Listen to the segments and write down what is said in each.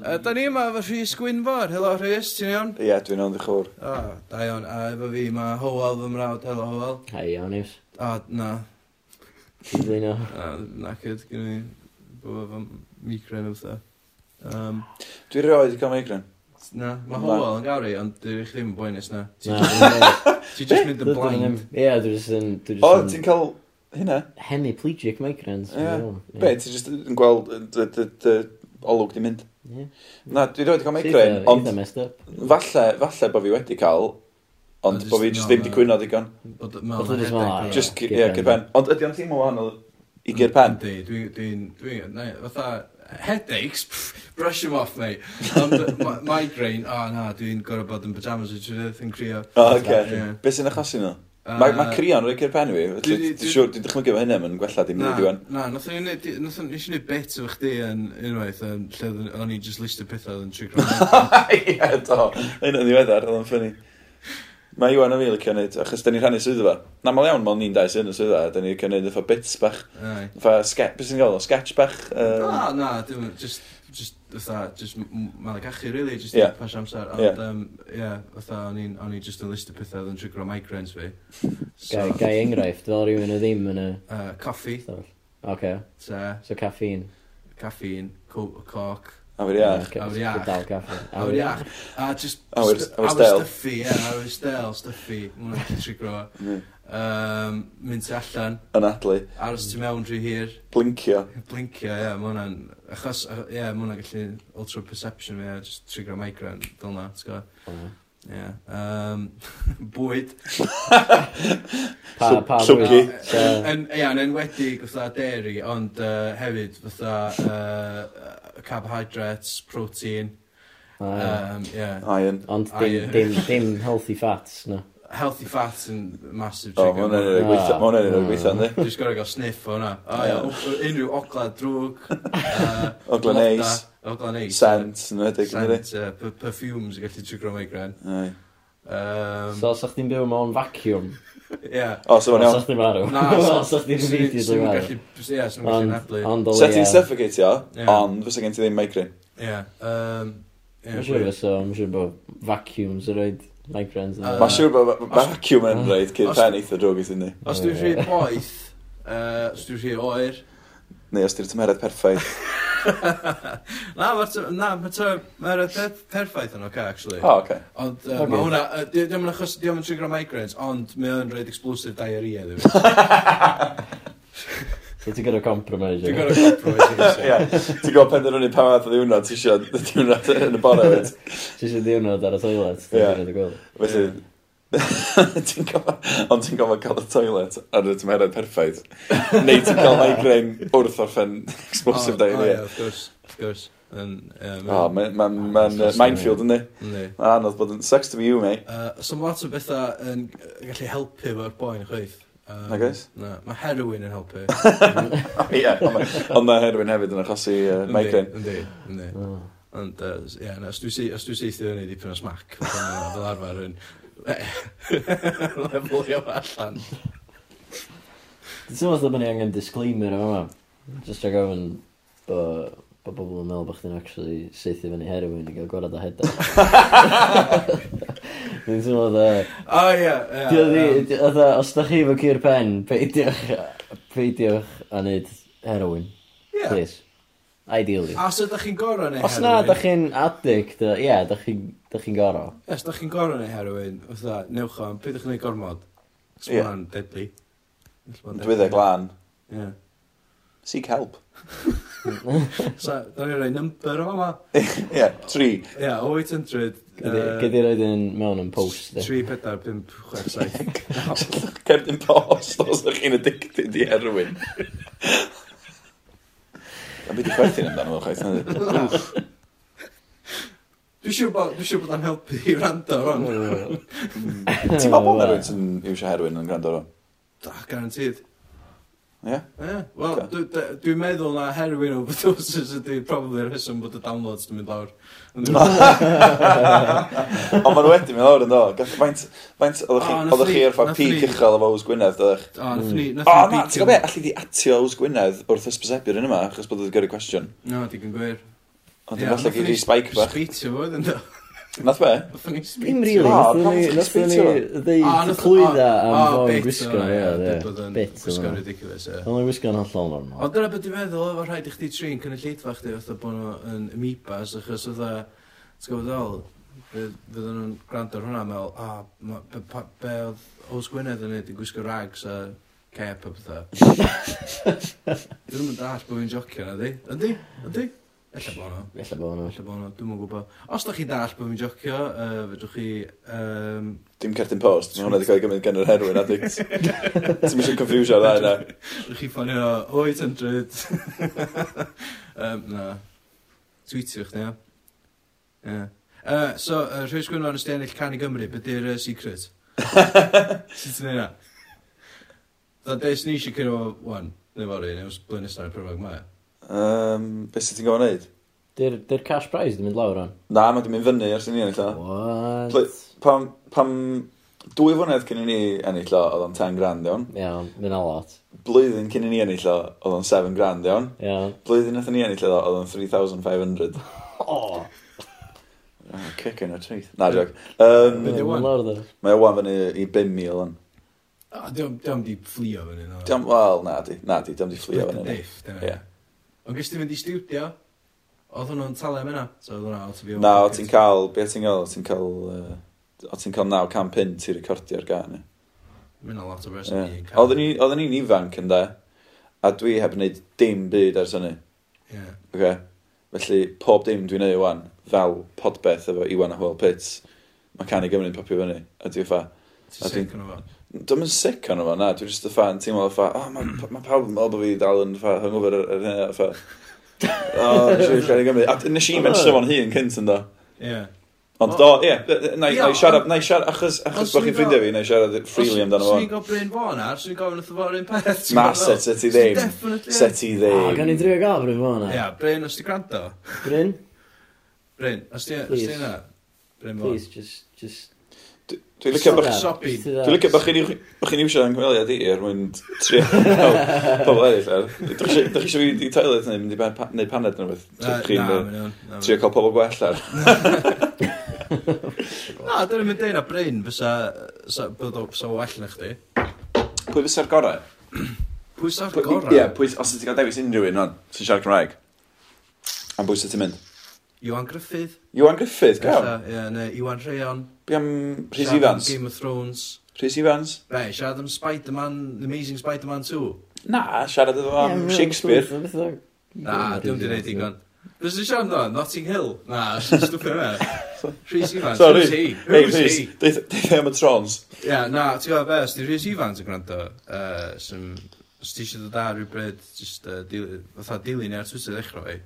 Uh, da ni yma efo Rhys Gwynfor. Helo Rhys, ti'n iawn? Ie, yeah, dwi'n iawn, diolch fawr. O, da iawn. A efo fi mae Howell fy mrawd. Helo Howell. Hei, iawn iws. O, na. Ti'n dwi'n iawn? Na, nacyd, gen ni. bod efo migren o bethau. Um, dwi'n rhoi wedi cael migraine. Na, mae Howell yn gawri, ond dwi'n eich ddim yn boenus na. Ti'n just mynd yn blind. Ie, dwi'n just yn... O, ti'n cael hynna? Hemiplegic migraines. Ie. Be, ti'n just yn gweld olwg di mynd? Yeah. Na, dwi wedi cael migraine, ond falle, falle bod fi wedi cael, ond e e? bod e- fi just ddim wedi cwyno ddigon. Just, ie, gyr pen. Ond ydy o'n teimlo wahanol i gyr mm, pen? Yndi, dwi'n, dwi'n, fatha, headaches, pff, brush them off, mate. Ond migraine, o na, dwi'n gorau bod yn pyjamas, dwi'n crio. O, oce. Beth sy'n achosi nhw? Mae ma crion rhaid i'r penw i. Dwi'n siŵr, dwi'n dychmygu fo hynny, mae'n gwella dim nid iwan. Na, nath o'n eisiau gwneud bit o chdi yn unwaith, lle o'n i just listio pethau oedd yn trwy Ie, do. Hyn yn ddiweddar, oedd yn ffynnu. Mae Iwan a fi licio wneud, achos da ni'n rhannu swyddfa. Na, mal iawn, mal ni'n dau sy'n y swyddfa, da ni'n licio wneud efo bits bach. Efo, beth sy'n gael o, sketch bach? Um... Na, na, dim, just fatha, just mael malacachu, really, just yeah. pas amser. Ond, yeah. um, yeah, fatha, o'n i'n o'n i just yn list o pethau oedd yn trigger o migraines fi. So, gai, gai enghraifft, fel rhywun o ddim yn y... Uh, coffi. Okay. So, so caffeine. Caffeine, co coc. Awyr iach. Awyr iach. Dal caffi. Awyr iach. A just... Awyr stel. Awyr stuffy, yeah, awyr stel, stuffy. Mwna'n trigger o um, mynd tu allan. Yn adlu. Aros tu mewn rhy hir. Blincio. Blincio, ie, yeah, mae hwnna'n... Achos, ie, yeah, mae hwnna'n gallu ultra perception fi, yeah, just trigger migraine, dyl na, ti'n gwybod? Ie. Yeah. Um, bwyd. pa, pa, Llwgi. Ie, yn enwedig, fatha dairy, ond uh, hefyd, fatha uh, carbohydrates, protein, Um, yeah. Iron. Ond dim, dim, dim healthy fats, no healthy fat yn massive chicken. O, ma hwnna'n un o'r gweithio, ynddi? Dwi'n gorau gael sniff o hwnna. O, ia, unrhyw oglad drwg. Oglad neis. Ogla neis. Scent, yn ydig, yn ydig. Perfumes yn gallu trigger o migraine. Um, so, os chdi'n byw mewn vacuum? Ia. O, so fo'n iawn. Chdi'n marw. Na, os chdi'n fideo dwi'n marw. Ia, sy'n gallu nadlu. So, ti'n suffocatio, ond fysa gen ti ddim migraine. Ie. Mae'n siŵr fysa, mae'n siŵr bod vacuums yn rhaid migrans. Uh, Mae siwr bod vacuum yn rhaid cyn pen eitha drwg i sy'n ni. Os dwi'n rhy boeth, uh, os dwi'n rhy oer... Neu os dwi'n tymeredd perffaith. na, mae tymeredd perffaith yn o'r actually. O, oh. Ond uh, okay. mae hwnna, uh, diolch yn achos, diolch yn trigger migraines, ond mae o'n rhaid explosive diarrhea, ddim. So ti'n gyda compromise. Ti'n gorau compromise. Ie. Ti'n gorau penderfynu pa math o ddiwrnod ti eisiau diwrnod yn y bore. Ti eisiau diwrnod ar y toilet. Ie. Felly, ti'n gofod, ond ti'n gofod cael y toilet ar y tymerau perffaith. Neu ti'n cael migraine wrth orffen explosive diarrhea. O, ie, wrth gwrs. Wrth gwrs. Mae'n mae'n minefield yndi. Mae'n anodd bod yn sex to be you, mate. Uh, so mae lot o bethau yn gallu helpu efo'r boen chweith. Um, na gais? Na, mae heroin yn helpu. Ie, ond mae heroin hefyd yn achosi uh, migraine. Yndi, yndi. Ond, ie, yeah, os dwi'n seithio hynny dipyn o smac, fel arfer yn lefelio allan. Dwi'n teimlo bod ni angen disclaimer yma. Just rhaid gofyn bod Bod bobl yn meddwl bod chdi'n actually seithi fyny heroin i gael gorau o hedau. Dwi'n teimlo dda... O ie, ie. Os da chi efo cyr pen, peidiwch, peidiwch a wneud heroin. Ie. Please. Ideally. A os ydych chi'n gorau neu heroin? Os na, da chi'n addict, ie, yeah, da chi'n chi gorau. Ie, os ydych chi'n gorau neu heroin, fatha, newch o'n, peidiwch yn ei gormod. Sma'n yeah. deadly. Dwi'n dweud glan. Ie. Seek help. so, da ni'n rhoi number o yma. Ie, tri. Ie, 800. Gedi roed yn mewn yn post. 3, 4, 5, 6, 7. Cerdyn post os ydych chi'n addicted i erwin. A beth i chwerthu'n amdano fo, chwaith. Dwi'n siŵr bod, dwi bod yn helpu i rando hwn. Ti'n meddwl bod yna sy'n iwsio herwyn yn gwrando hwn? Da, garantid. Ie? Ie. Wel, dwi'n meddwl na heroin overdoses ydy probably rheswm bod y downloads dwi'n mynd lawr. Ond maen nhw wedi mynd lawr yn do. Faint, faint, oeddech chi ar ffa pig uchel efo Ws Gwynedd, oeddech? O, nath ni, hmm. nath ni. O, na, ti'n gwybod be, allu di atio Ws Gwynedd wrth ysbysebu'r un yma, achos bod oedd gyrru cwestiwn. No, digon gwir. Ond dwi'n falle gyrru spike bach. Sbeitio fod yn do. Nath be? Nathon ni sbitio. Dim rili, nathon ni ddeud ah, clwydda ah, am ah, fo'n gwisgo. Bit. Gwisgo uh, ridiculous, ie. Ond o'n gwisgo'n hollol normal. Ond dyna beth i feddwl, efo rhaid i chdi tri'n cynulleidfa chdi, fatha bod nhw'n amoebas, achos fatha, e, ti'n gwybod ddol, fydden nhw'n gwrando ar hwnna, meddwl, a, oh, be oedd Oes Gwynedd yn neud i gwisgo rags a cap a pethau. Dyn nhw'n dall bod fi'n jocio na di. Yndi, yndi. Ella bod nhw. Ella bod nhw. Ella bod nhw, Dwi'n yn gwybod. Os da chi dall bod fi'n jocio, uh, fedrwch chi... Um... Dim cerdyn post, mae hwnna wedi cael ei gymryd gen yr herwyn addict. Ti'n mysio confusio ar yna. Rwy'n chi ffonio 800. um, na. Tweetio chdi, ia. Yeah. Uh, so, uh, rhywys gwyn yn ystennill can i Gymru, beth yw'r uh, secret? Sut ti'n ei na? Da des ni eisiau cyrra o wan, neu fori, neu os blynysau prynfag mae. Um, Beth sydd ti'n gofyn neud? Dy'r dy cash prize di mynd lawr o'n? Na, mae di mynd fyny ers i ni ennill o. What? Ple, pam, pam dwy flynedd cyn i ni ennill o, oedd o'n 10 grand iawn. Iawn, mynd a lot. Blwyddyn cyn i ni ennill o, oedd o'n 7 grand iawn. Iawn. Blwyddyn nath ni ennill o, oedd o'n 3,500. oh! Oh, kick in a teeth. Na, joc. Um, mynd lawr o'n? Mae o'n fyny i 5,000 o'n. Oh, diolch, di fflio fyny. Diolch, wel, na di, na di, diolch di fflio fyny. Diolch, diolch. Ond gysdi fynd i studio, oedd hwnnw'n talu am yna. So oedd hwnna, o ti'n Na, o ti'n cael, be ti'n cael, o ti'n cael, uh, o ti'n cael 9.5 i recordio'r gan. Mae'n a lot o bres yeah. Oedden ni'n ifanc yn da, a dwi heb wneud dim byd ers hynny. Yeah. Okay. Felly, pob dim dwi'n neud wan, fel podbeth efo Iwan a Hwyl Pits, mae can i Gymru'n popio fyny, a dwi'n ffa. Ti'n sy'n cynnwyr? Dwi'n mynd sic o'n yma, na. Dwi'n just y fan, ti'n meddwl, fa, oh, mae ma pawb yn meddwl bod fi dal yn fa, hungover ar hynny, fa. O, nes i llaen i Gymru. A nes i mention o'n hun cynt yn da. Ie. Ond do, ie, na i siarad, na i siarad, achos, achos bod chi'n ffrindiau fi, na i siarad freely amdano fo. Swn i'n gofyn Bryn Fawn ar, os ni'n gofyn wrth o fo'r un peth. Na, set, set i ddim. Set i ddim. Gan i drio gael Bryn Fawn ar. Ie, Bryn, os ti gwrando? Bryn? Bryn, os ti yna? Bryn Fawn. Please, just, just Dwi'n licio bach... Dwi'n licio bach chi'n iwsio yng Nghymru i er mwyn trio pobl eraill. Dwi'n eisiau fi i toilet neu mynd i neud paned neu beth. Chi'n trio cael pobl gwell ar. Na, dwi'n mynd deud na Bryn fysa bod o well na chdi. Pwy fysa'r gorau? Pwy fysa'r gorau? Ie, os ydych chi'n dewis unrhyw un, o'n sy'n siarad Cymraeg. Am bwysau ti'n mynd? Iwan Griffith. Iwan Griffith, gael? Ie, neu Iwan Rheon. Bi am Rhys Evans? Game of Thrones. Rhys Evans? Be, siarad am Spider-Man, The Amazing Spider-Man 2? Na, siarad am um, Shakespeare. Na, dwi'n di wneud digon. Fes i siarad amdano? Notting Hill? Na, stwffio me. Rhys Evans, Sorry. who's he? Who's hey, he? Deitha am y trons. Ie, na, ti'n gwybod beth, os Rhys Evans yn gwrando, uh, sy'n... Os ti eisiau dod ar rhywbryd, just, uh, fatha dilyn ni ar Twitter ddechrau,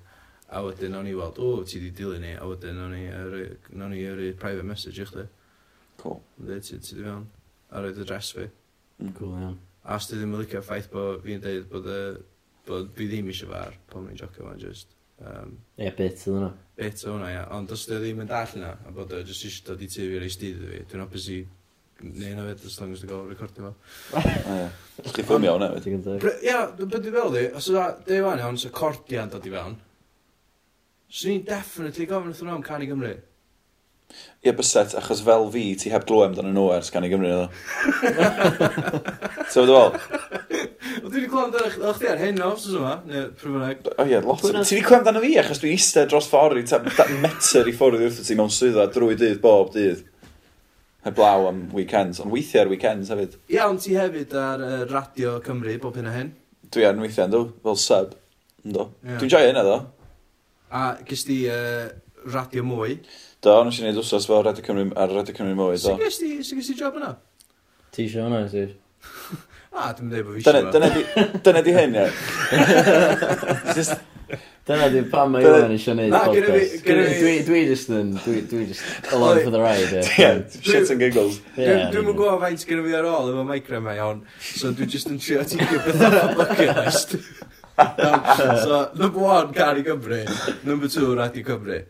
A wedyn nawn ni weld, o, ti di dilyn ni, a wedyn o'n i, o'n i yrru private message i chdi. Cool. Dwi, ti, ti di fewn. A roed address fi. Mm. Cool, iawn. A os ti ddim yn licio ffaith bod fi'n deud bod, y, bod fi ddim eisiau far, pan mae'n jocio fan just. Um, Ie, bit oedd hwnna. Bit oedd hwnna, ia. Ond os ti ddim yn dall yna, a bod o just eisiau dod i ti ei stydd fi, dwi'n hapus i Neu na fed, as long as dwi'n gael recordio fo. Ych chi ffilmio hwnna, fe? Ia, beth dwi'n fel di, os yna, dewan iawn, so cordia'n dod i fewn, Swn i'n definitely gofyn wrth nhw am Cani Gymru. Ie, yeah, byset, achos fel fi, ti heb glwem dan yn nhw ers Cani Gymru. so, fydde fel? Dwi wedi clywed dan eich chdi ar hyn o fsos yma, neu prifynag. O ie, lot. Ti wedi clywed dan fi, achos dwi'n eistedd dros ffordd i ta metr i ffwrdd wrth ti mewn swyddfa drwy dydd bob dydd. Heblaw am weekends, ond weithiau ar weekends hefyd. Ie, ond ti hefyd ar uh, Radio Cymru bob hyn a hyn? Dwi ar weithiau, ynddo, fel sub. Ynddo. Yeah. Dwi'n joio hynna, ddo. A gys di uh, radio mwy? Do, nes i wneud wsos fel Radio Cymru, ar Radio Cymru mwy, do. Sut gys di, sut gys di job yna? Ti eisiau hwnna, ti? A, dwi'n dweud bod fi eisiau hwnna. Dyna di hyn, ie. Dyna di pam mae Iwan eisiau gwneud podcast. Dwi just yn, dwi just along for the ride. ie. shit and giggles. Dwi'n mwyn gwybod faint gyda fi ar ôl efo micro mae iawn, so dwi just yn trio atigio beth o'r bucket list so, number one, Cari Cymru. Number two, Radio Cymru.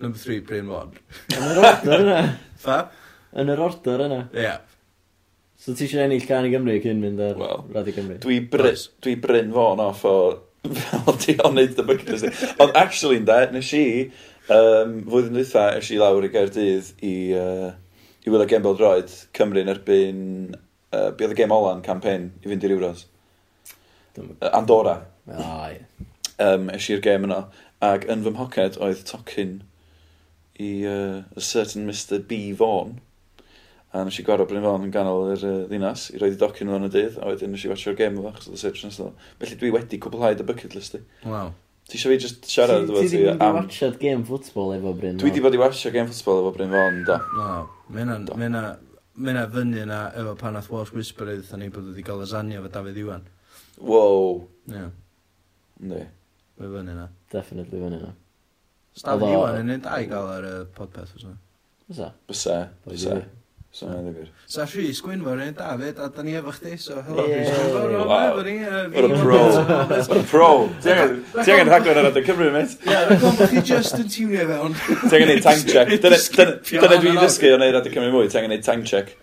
Number three, Bryn Wan. Yn yr order yna. Fa? Yn yr order yna. Ie. Yeah. So ti eisiau ennill Cari Gymru cyn mynd ar well, Radio Cymru? Dwi, bry, nice. dwi Bryn Wan off o fel di o'n neud y bucket list. Ond actually, ynda, nes i, um, flwyddyn dwytha, nes i lawr i Gaerdydd i, uh, i wylio gem bel droed Cymru yn erbyn, uh, bydd y gem ola'n campaign i fynd i'r Euros. Andorra. Ah, um, es i'r gêm yno. Ac yn fy mhoced oedd tocyn i uh, a certain Mr B Vaughan. A nes i gwarod Bryn Fawn yn ganol yr uh, ddinas i roed i docyn yn y dydd, a wedyn nes i watcho'r gêm efo, chos oedd y search nesaf. Felly dwi wedi cwblhau dy bucket list i. Wow. Ti eisiau fi just siarad ti, efo ti? Ti wedi am... watchad gêm ffwtbol efo Bryn Fawn? Dwi wedi bod i watcho gêm ffwtbol efo Bryn Fawn, da. No, mae yna fyny yna efo pan ath Walsh Whisper dda ni bod wedi cael lasagna efo Dafydd Iwan. Wow. Ie. Ne. Fe fyny na. Definitely fyny na. Staf Although- Iwan yn un da i gael ar y podpeth os yna. Fysa? Bysa. Bysa. Bysa mae'n ddifur. Sa Rhys Gwynfor yn un da fyd, a da ni efo chdi, so helo Ie. Rhys Gwynfor, o mae Wow. efo ni, yy, fi- What a pro. What a pro. Ti angen- ti angen rhaglen ar adeg Cymru, mate. Ie, dwi'n gwybod bod chi just yn tiwnio fewn. Ti angen neud tank check. Dyna- dyna- Dyna dwi'n ddysgu o neud adeg Cymru mwy. Ti angen neud tank check.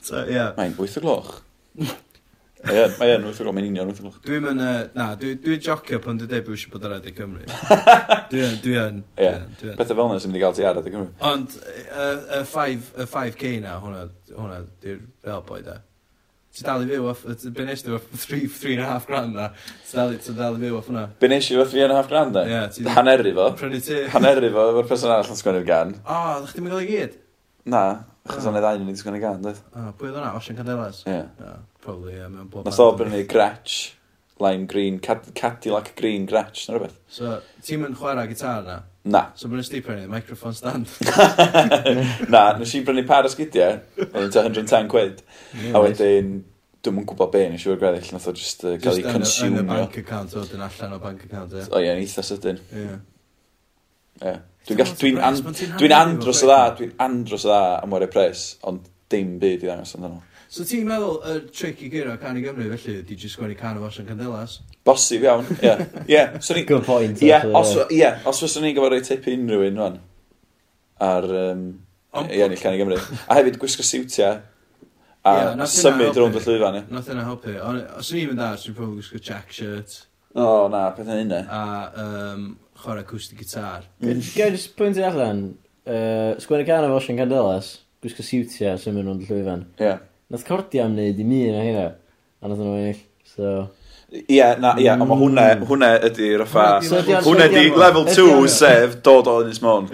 So, Ie. Mae'n 8 o gloch. Mae yn, mae yn, wrth gwrs, mae'n union wrth gwrs. Dwi'n mynd, na, dwi'n dwi jocio pan dwi'n deud bod eisiau bod ar Adeg Cymru. Dwi'n, dwi'n, dwi'n. Bethau fel yna sy'n mynd i gael ti ar Adeg Cymru. Ond, y 5K na, hwnna, hwnna, di'r fel boi da. Ti'n dal i fyw off, be nes ti off half grand na, ti'n dal i fyw off hwnna. Be nes i off half grand na? Ie. Haneri fo. Prynu ti. Haneru fo, efo'r person arall yn sgwennu'r gan. O, ddech chi'n mynd i gyd? Na, Chos o'n y ddau nhw'n ei ddisgwyl yn gan, dweud. O, ah, pwy oedd hwnna? Osian Candelas? Ie. Yeah. Probably, ie, mewn bob... Nath o brynu Gretsch, Lime Green, Cad- Cadillac Green Gretsch, na rhywbeth. So, ti'n mynd chwarae gitar na? Na. So, mae'n sti prynu microphone stand. na, nes i brynu par o sgidiau, oedd yn 110 quid. A wedyn, dwi'm yn gwybod be, nes i fod gweddill, nath o just uh, eh, cael ei consumio. Just yn y bank account, oedd yn allan o bank account, ie. O ie, yn eitha sydyn. Ie. Yeah. Dwi'n gallu, dwi'n an, dwi andros o dda, dwi'n andros o dda am wario pres, ond dim byd i ddangos amdano. So ti'n meddwl y trick i gyrra can i Gymru felly, di jyst gwenni can o Fasian Candelas? Bosib iawn, ie. Ie, so ni... Good point. Ie, os, yeah, os fyswn ni'n gofod tip i unrhyw un rwan, ar um, i ennill can i Gymru. A hefyd gwisgo siwtia, a yeah, symud rownd y llwyfan. Nothing a helpu. Os ni'n mynd ar, dwi'n probably gwisgo check shirt, O, oh, na, pethau hynny. A um, chwarae acoustic guitar. Mm. Gael jyst pwynt i allan, uh, Square Can o Ocean Candelas, gwisgo siwtia sy'n mynd o'n llwyfan. Ie. Yeah. Nath cordia am wneud i mi yna hynna, a nath nhw'n ennill, so... Ie, yeah, na, ie, yeah, mm. ond hwnna, hwnna ydy raffa, hwnna ydy level 2 sef dod o Ynys Môn.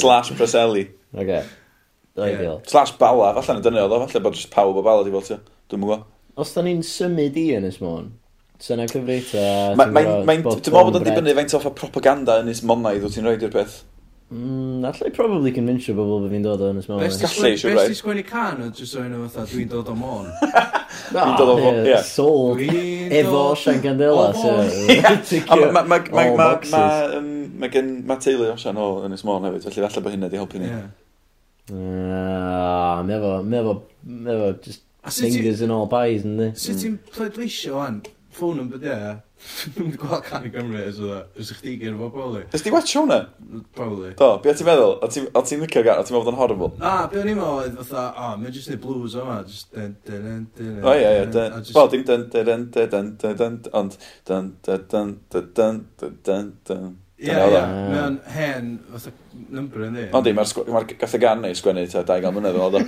Slash Preseli. Oce. Okay. Slash Bala, falle na dyna oedd o, falle bod jyst pawb o Bala di fel ti. Dwi'n mwgo. Os da ni'n symud i Ynys Môn, So na Mae'n... Dwi'n meddwl bod o'n dibynnu faint o'r propaganda yn ys monaidd wyt ti'n rhoi i'r peth. Mm, allai probably convincio bobl bod fi'n dod o'n ysmol. Best gallu, siwr rai. i sgwennu can o jyst o'n fatha, dwi'n dod o môn. Dwi'n dod o ah, môn, ie. Sold. Efo Sian Candela. Mae teulu o Sian o yn ysmol hefyd, felly falle bod hynna di helpu ni. Ah, mefo, mefo, efo, just fingers in all pies, ynddi. Sut mm. ti'n pleidleisio o'n? ffôn yn bydde, dwi'n mynd i gweld can i Gymru, os ydda, os ych ti gyr fo boli. Ys di watch hwnna? Probably. Do, be ti'n meddwl? O ti'n licio gan, o ti'n meddwl bod o'n horrible? Na, be o'n i'n meddwl, oedd fatha, o, mae'n jyst neud blues o'ma, jyst dyn, dyn, dyn, dyn, O, ie, ie, wel, dim dyn, dyn, dyn, dyn, dyn, ond, dyn, dyn, dyn, dyn, dyn, dyn, dyn, Ie, ie, mae'n hen, fatha number yn di. Ond di, mae'r gath y gan neu sgwennu ta 200 mlynedd o ddod.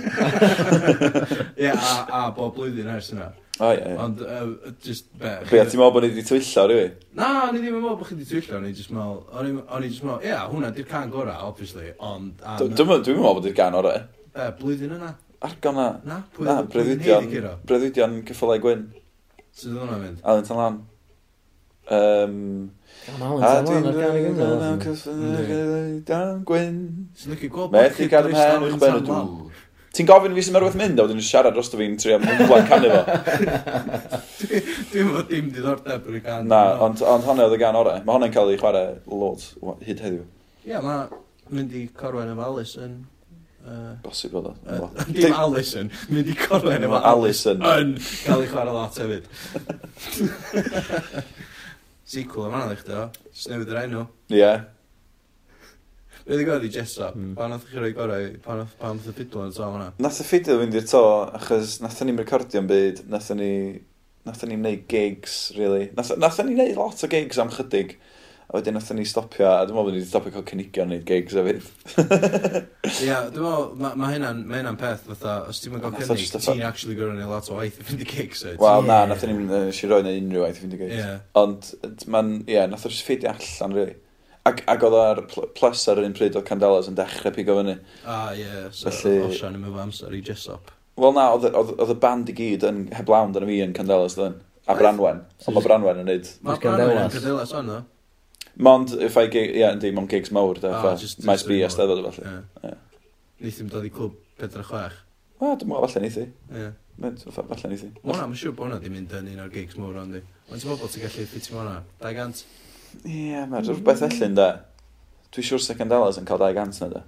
Ie, a bob blwyddyn ers yna. O, ie, ie. Ond, uh, just, be... Be, a ti'n meddwl bod ni wedi twyllo rhywun? Na, ni ddim yn meddwl bod chi wedi twyllo, ni just meddwl... O'n i just meddwl, ie, hwnna di'r can gorau, obviously, ond... Dwi'n meddwl bod i'r can orau. Be, blwyddyn yna? Argon na. Na, breuddwydion. Breuddwydion cyffylau Gwyn. Sydd hwnna'n mynd? Alan Talan. Um, Gwyn. Sy'n lygu gweld bod chi'n gweld Ti'n gofyn fi sy'n merweth mynd, a wedyn yn siarad dros fi'n trio mwmlaen canu fo. Dwi'n fod dim diddordeb yn y gan. Na, ond, ond hwnna oedd y gan orau. Mae hwnna'n cael ei chwarae lot hyd heddiw. Ie, yeah, mae mynd i Corwen am Alison Uh, Bosib oedd o. Dim Alison, mynd i corwen efo Alison. Yn cael ei chwarae lot hefyd. Sequel yma, ddech do. Just newid yr enw. Ie. Yeah. Rydw i'n gwybod i Jessa, mm. pan oedd chi roi gorau, pan oedd pan oedd y ffidl yn to hwnna? Nath y ffidl fynd i'r to, achos nath ni'n recordio'n byd, nath ni, nath ni'n neud gigs, really. Nath, nath ni'n neud lot o gigs am chydig. A wedyn nath ni stopio, a dwi'n meddwl bod ni wedi stopio cael cynigion neud gigs hefyd. Ie, yeah, dwi'n meddwl, mae ma hynna'n ma hynna peth fatha, os ti'n mynd gael cynnig, ti'n actually gorau neud lot o waith i fynd i gigs. Wel, na, nath ni'n uh, si roi neud unrhyw waith i fynd i gigs. Yeah. Ond, man, ie, yeah, nath o'r ffidi allan, really. Ac, ac oedd ar plus ar yr un pryd oedd Candelas yn dechrau pigo fyny. Ah, ie. Yeah, so, Felly... Osian yn mynd amser i Jessop. Wel na, oedd y band i gyd yn heblawn dan fi yn Candelas dyn. A Branwen. So, Ond mae Branwen yn neud. Mae Branwen yn Candelas o'n dda. Mond, if I gig, ie, yndi, mond gigs mawr, da, ah, mae sbi a steddod o falle. Yeah. Yeah. Neith i'n dod i clwb 4-6? Wel, dwi'n meddwl falle neith i. Yeah. Falle neith i. Wel, mae'n siŵr bod hwnna di mynd yn un o'r gigs mawr, ond di. Mae'n ti'n meddwl bod ti'n gallu ffitio hwnna? 200? Ie, mae'n rhywbeth ellyn da. siŵr siwr secondalas yn cael 200 na da.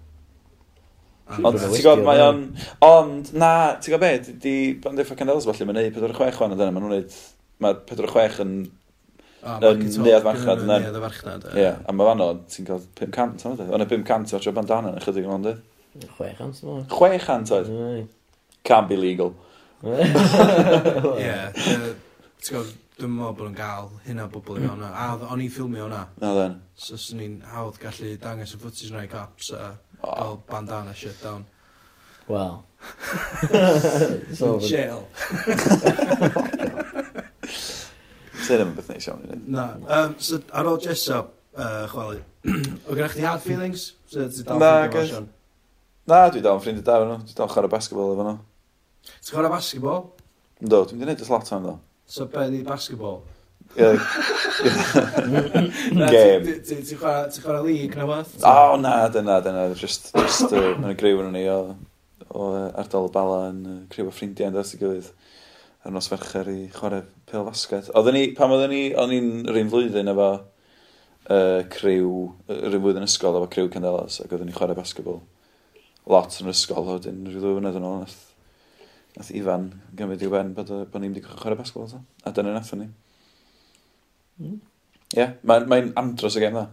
Ah. Ond ti'n gwybod, mae o'n... Ond, na, ti'n gwybod be, di Bandio Facandelas falle mae'n neud 46 o'n yna, mae'n neud... Mae 46 yn... Ah, yn neuad farchnad yna. Neuad farchnad, ie. A mae fanno, ti'n cael 500 o'n yna. Ond y 500 o'r bandana yn ychydig yn ond, 600 o'n 600 oedd? Can't be legal. Ie. Ti'n gwybod, Dwi'n meddwl bod yn gael hynna bobl i mewn na. A o'n i'n ffilmio hwnna. Na dden. So swn i'n hawdd gallu dangos y footage yna i cops a gael bandana shit down. Wel. so, in Jail. Sa'n ddim yn beth neis iawn i ni. Na. Um, so ar ôl Jessa, uh, chwalu, o gyda chdi hard feelings? So, Na, gais. Na, dwi dal yn ffrindiau da efo nhw. Dwi dal chwarae basketball efo nhw. Ti'n chwarae basketball? Ynddo, dwi'n gwneud y slot o'n ddo. So be di basketball? Game. Ti'n chwarae league na fath? O, na, dyna, dyna. Just, just, uh, yn y griw yn ni o, o ardal y bala yn griw o ffrindiau yn dweud gilydd ar nos fercher i chwarae pel fasged. Oedden ni, pam oedden ni, o'n i'n rhywun flwyddyn efo uh, criw, rhywun flwyddyn ysgol efo criw Candelas ac oedden ni chwarae basketball lot yn yr ysgol, oedden rhyw ddwy fynedd yn ôl, Nath Ifan gymryd i'w ben bod, bod ni'n wedi chwarae basgol ta. A dyna nath ni. Hmm. Ie, mm. yeah, mae'n mae andros y gem dda.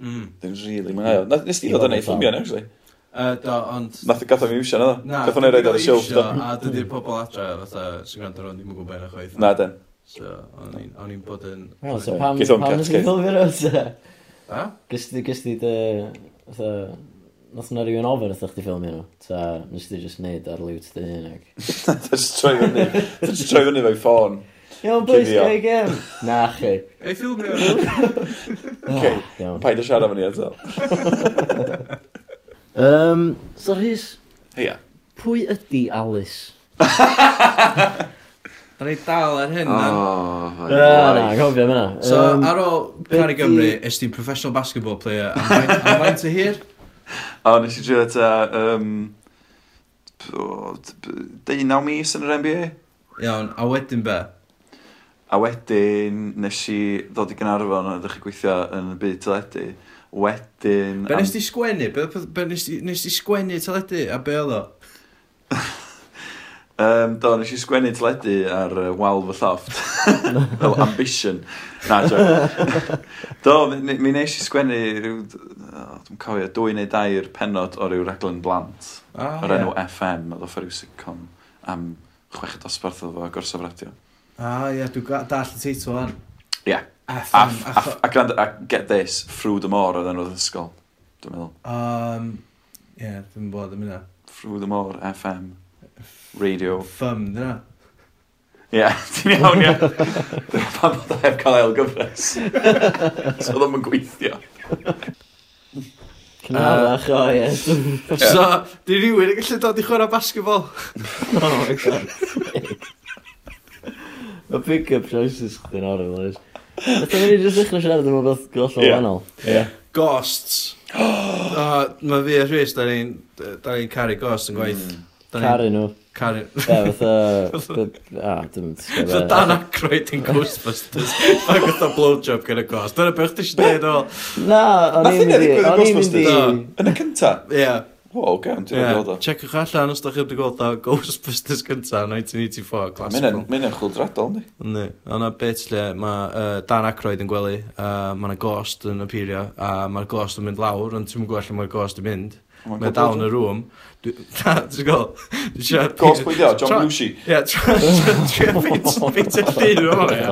Mm. Dwi'n rili mwynhau. Nes ti ddod yn ei ffilmio ni, actually? Uh, do, ond... Nath gatho mi iwsio, naddo? Na, gatho ni'n rhaid ar y siw. A dydy'r pobol adre, fatha, sy'n gwrando rhwng, ddim yn gwybod yna chwaith. Na, den. So, o'n i'n bod yn... Wel, so pam nes i'n ddod fi'r rwy'n? Ha? Gysdi, gysdi dy... Fatha, Nath na rhywun ofyn wrth chdi ffilmio nhw? Ta nes ti just neud ar liwt dy hun ag? Ta just troi fyny. Ta just troi fyny fo'i ffôn. Iawn, boys, gael gem. Na, chi. Ei ffilmio. Ok, ah, paid o siarad fyny eto. um, so, Rhys. Heia. Pwy ydi Alice? Da ni dal ar hyn, man. Oh, na, gofio yma. So, um, ar ôl Cari Gymru, ys ti'n professional basketball player, am faint o hir? A nes i drio ta... Um, deunaw mis yn yr NBA. Iawn, a wedyn be? A wedyn nes i ddod i Gynarfon a ddech chi gweithio yn y byd teledu. Wedyn... Be nes ti sgwennu? Be, be nes, ti, nes ti sgwennu teledu? A be oedd o? Um, do, nes i sgwennu teledu ar uh, wal fy lloft. Fel ambition. Na, jo. do, mi, mi nes i sgwennu rhyw... Oh, dwi'n cofio, dwy neu dair penod o ryw reglen blant. Oh, o'r yeah. enw FM, oedd off rhyw sitcom am chwech dosbarth o gorsaf radio. Ah, ie, yeah, dwi'n dall y teitl o'n. Ie. FM. A, a, a, a, get this, Through the Moor oedd enw'r ysgol, dwi'n meddwl. Um, ie, yeah, dwi'n bod yn mynd Through the Moor, FM radio. Ffym, dyna. Ie, ti'n iawn, ie. Pan bod e'n cael ail gyfres. so ddim yn gweithio. Cynharach, o ie. So, di rhywun yn gallu dod i chwarae basketball? oh my god. Mae pick-up choices chdi'n horrible, oes. Ydych chi'n just ddechrau siarad am beth gollol yeah. wahanol. Yeah. Ghosts. oh, mae fi a Rhys, da ni'n ni caru ghosts yn gwaith. Mm. Caru nhw. Cario. Ie, fatha... A, dim... Fatha Dan Aykroyd yn Ghostbusters. Ac fatha blowjob gyda gos. Dyna beth ti eisiau dweud o... Na, o'n i'n mynd i... O'n i'n mynd i... Yn y cynta? Ie. Wow, gawn, ti'n gweld o. Checwch allan os da chi wedi gweld o Ghostbusters cynta 1984, classical. Mynd yn chwldradol, ni. Ni. O'na bit lle mae uh, Dan Aykroyd yn gwely, uh, mae yna ghost yn appeario, a mae'r ghost yn mynd lawr, ond ti'n gwybod lle mae'r ghost yn mynd. Mae'n dal yn y rŵm. Na, ti'n gwybod? Gos pwydio, John Belushi. Ie, trio bit y llun o'n ia.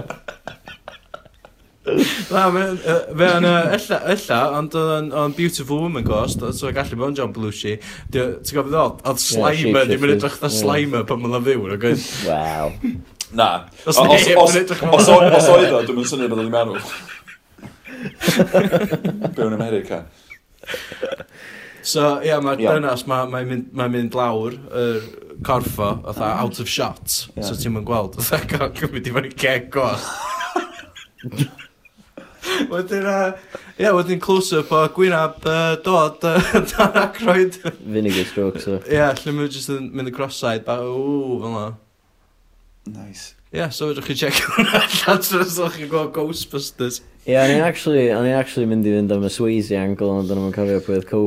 Na, fe yn, ella, ella, ond o'n Beautiful Woman Ghost, so gallu bod yn John Belushi. Ti'n gwybod ddol, oedd Slimer, ddim yn edrych dda Slimer pan mae'n fyw, yn gwybod? Wow. Na. Os oedd o, dwi'n syniad bod o'n marw. Byw yn America. So, ie, yeah, mae'r yeah. dynas, mae'n ma mynd, ma mynd lawr, yr er, corffo, otha, ah. out of shot. Yeah. So ti'n mynd gweld, otha, coc yn mynd i fyny ceg gos. Wedyn, ia, wedyn close-up o gwynab uh, dod uh, dan acroed. Vinegar stroke, so. Ie, yeah, lle mae'n just yn mynd y cross-side, ba, ww, fel na. Nice. Ie, yeah, so fedrwch chi check hwnna allan, so chi'n gweld Ghostbusters. Ie, yeah, o'n i'n actually, o'n i'n actually mynd i fynd am y Swayze angle, ond o'n i'n cofio pwy oedd co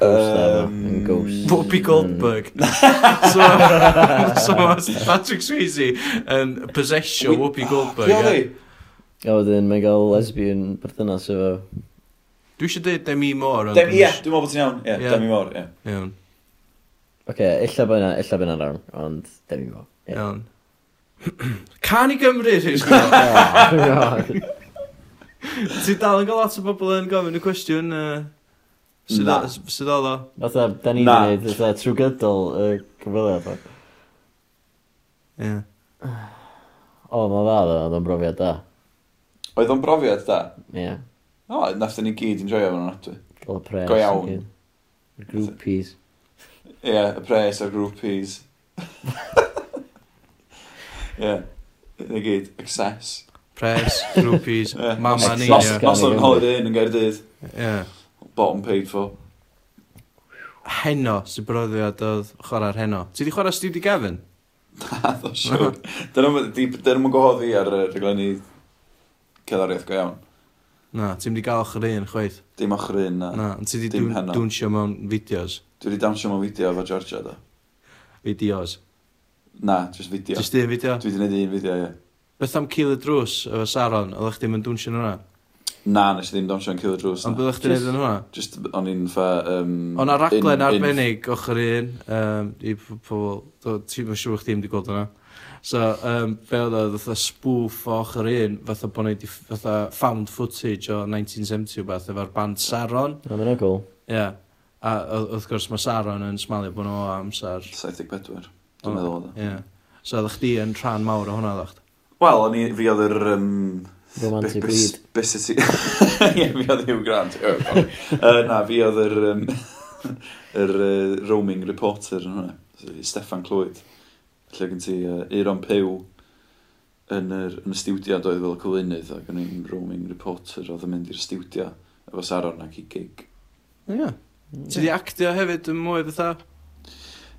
Ghost um, efo, Ghost. Whoopi Goldberg. so, so, Patrick Swayze yn possessio Whoopi Goldberg. Ie, A wedyn mae'n gael lesbian perthynas efo. Dwi eisiau dweud Demi Moore. Ie, dwi'n meddwl bod ti'n iawn. Ie, Demi Moore, ie. Iawn. Oce, okay, illa bod yna, illa bod yna'n arm, ond Demi Moore. Iawn. Can i Gymru, rhywun? Ti dal yn gael lot o bobl yn gofyn y cwestiwn uh, sydd Na. sydd oedd o? Fatha, da ni'n Na. wedi gwneud trwy gydol y cyfweliad. Ie. O, mae'n dda, dda, oedd o'n brofiad da. Oedd o'n brofiad da? Ie. O, nath ni gyd yn joio fo'n ofnadwy. Gael y pres. Go iawn. ac yn- y Groupies. Ie, y pres a'r groupies. Ie, ni gyd, access. Pres, groupies, yeah. mama ni. Mas o'n holiday yn yn Gaerdydd. Yeah. Bottom paid for. Heno, sy'n broddiad oedd chwarae'r heno. Ti di chwarae Studi Gavin? Na, ddo siwr. Dyn nhw'n gohoddi ar y rhaglenni cerddoriaeth go iawn. Na, ti'n di gael ochr un chweith? Dim ochr un, na. Na, ond ti di dwnsio mewn fideos? Dwi wedi dawnsio mewn fideo efo Georgia, da. Fideos? Na, just fideo. Just un fideo? Dwi wedi gwneud un fideo, ie. Yeah. Beth am Cil y Drws efo Saron, oedd chdi'n mynd dwnsio nhw'na? Na, nes i ddim dwnsio'n Cil y Drws. Ond byddwch chi'n neud yn hwnna? Just, o'n i'n fa... Um, o'n a raglen arbennig ochr un, um, i pobl, ti'n mynd siŵr chdi ddim wedi gweld hwnna. So, um, be oedd oedd fatha spoof o ochr un, fatha bod ni wedi fatha found footage o 1970 o beth, efo'r band Saron. Na, mae'n agol. Ie. Yeah. A wrth gwrs mae Saron yn smalio bod nhw o amser... 74, dwi'n meddwl oedd o. Ie. So, oedd chdi yn rhan mawr o hwnna, ddech Wel, o'n i, fi oedd yr... Um, Romantic lead. Bys ti... Ie, fi oedd Hugh Grant. uh, na, fi oedd yr... Um, yr uh, roaming reporter yn hwnna. Stefan Clwyd. Lle gen ti uh, Eiron Pew yn, yr, yn y stiwdiad doedd fel cyflynydd ac o'n i'n roaming reporter oedd yn mynd i'r stiwdia efo Saron ac i gig. Ie. Yeah. Ti di actio hefyd yn mwy fatha?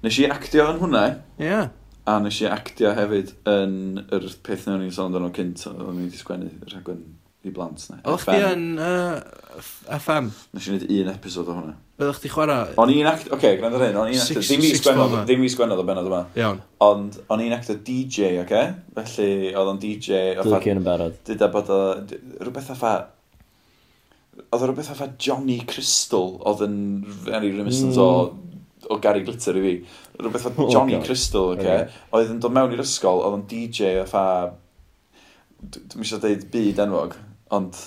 Nes i actio yn hwnna. Eh? Ie. Yeah. A nes i actio hefyd yn yr peth na o'n i'n sôn o'n cynt, o'n i'n sgwennu rhaglen i blant na. O'ch ti yn uh, FM? Nes i wneud un episod o hwnna. Byddwch ti chwarae? O'n i'n actio, oce, okay, gwrando ar hyn, o'n i'n actio, ddim i sgwennodd, ddim i sgwennodd o benod yma. Iawn. Ond o'n i'n actio DJ, oce? Okay? Felly, oedd o'n DJ... Dwi'n yn barod. Dyda bod o, rhywbeth a Oedd o rhywbeth a Johnny Crystal oedd yn very reminiscent mm. o, o Gary Glitter i fi rhywbeth o oh, Johnny oh, Crystal, okay, okay. oedd yn dod mewn i'r ysgol, oedd yn DJ o fa... Dwi'n eisiau dweud byd enwog, ond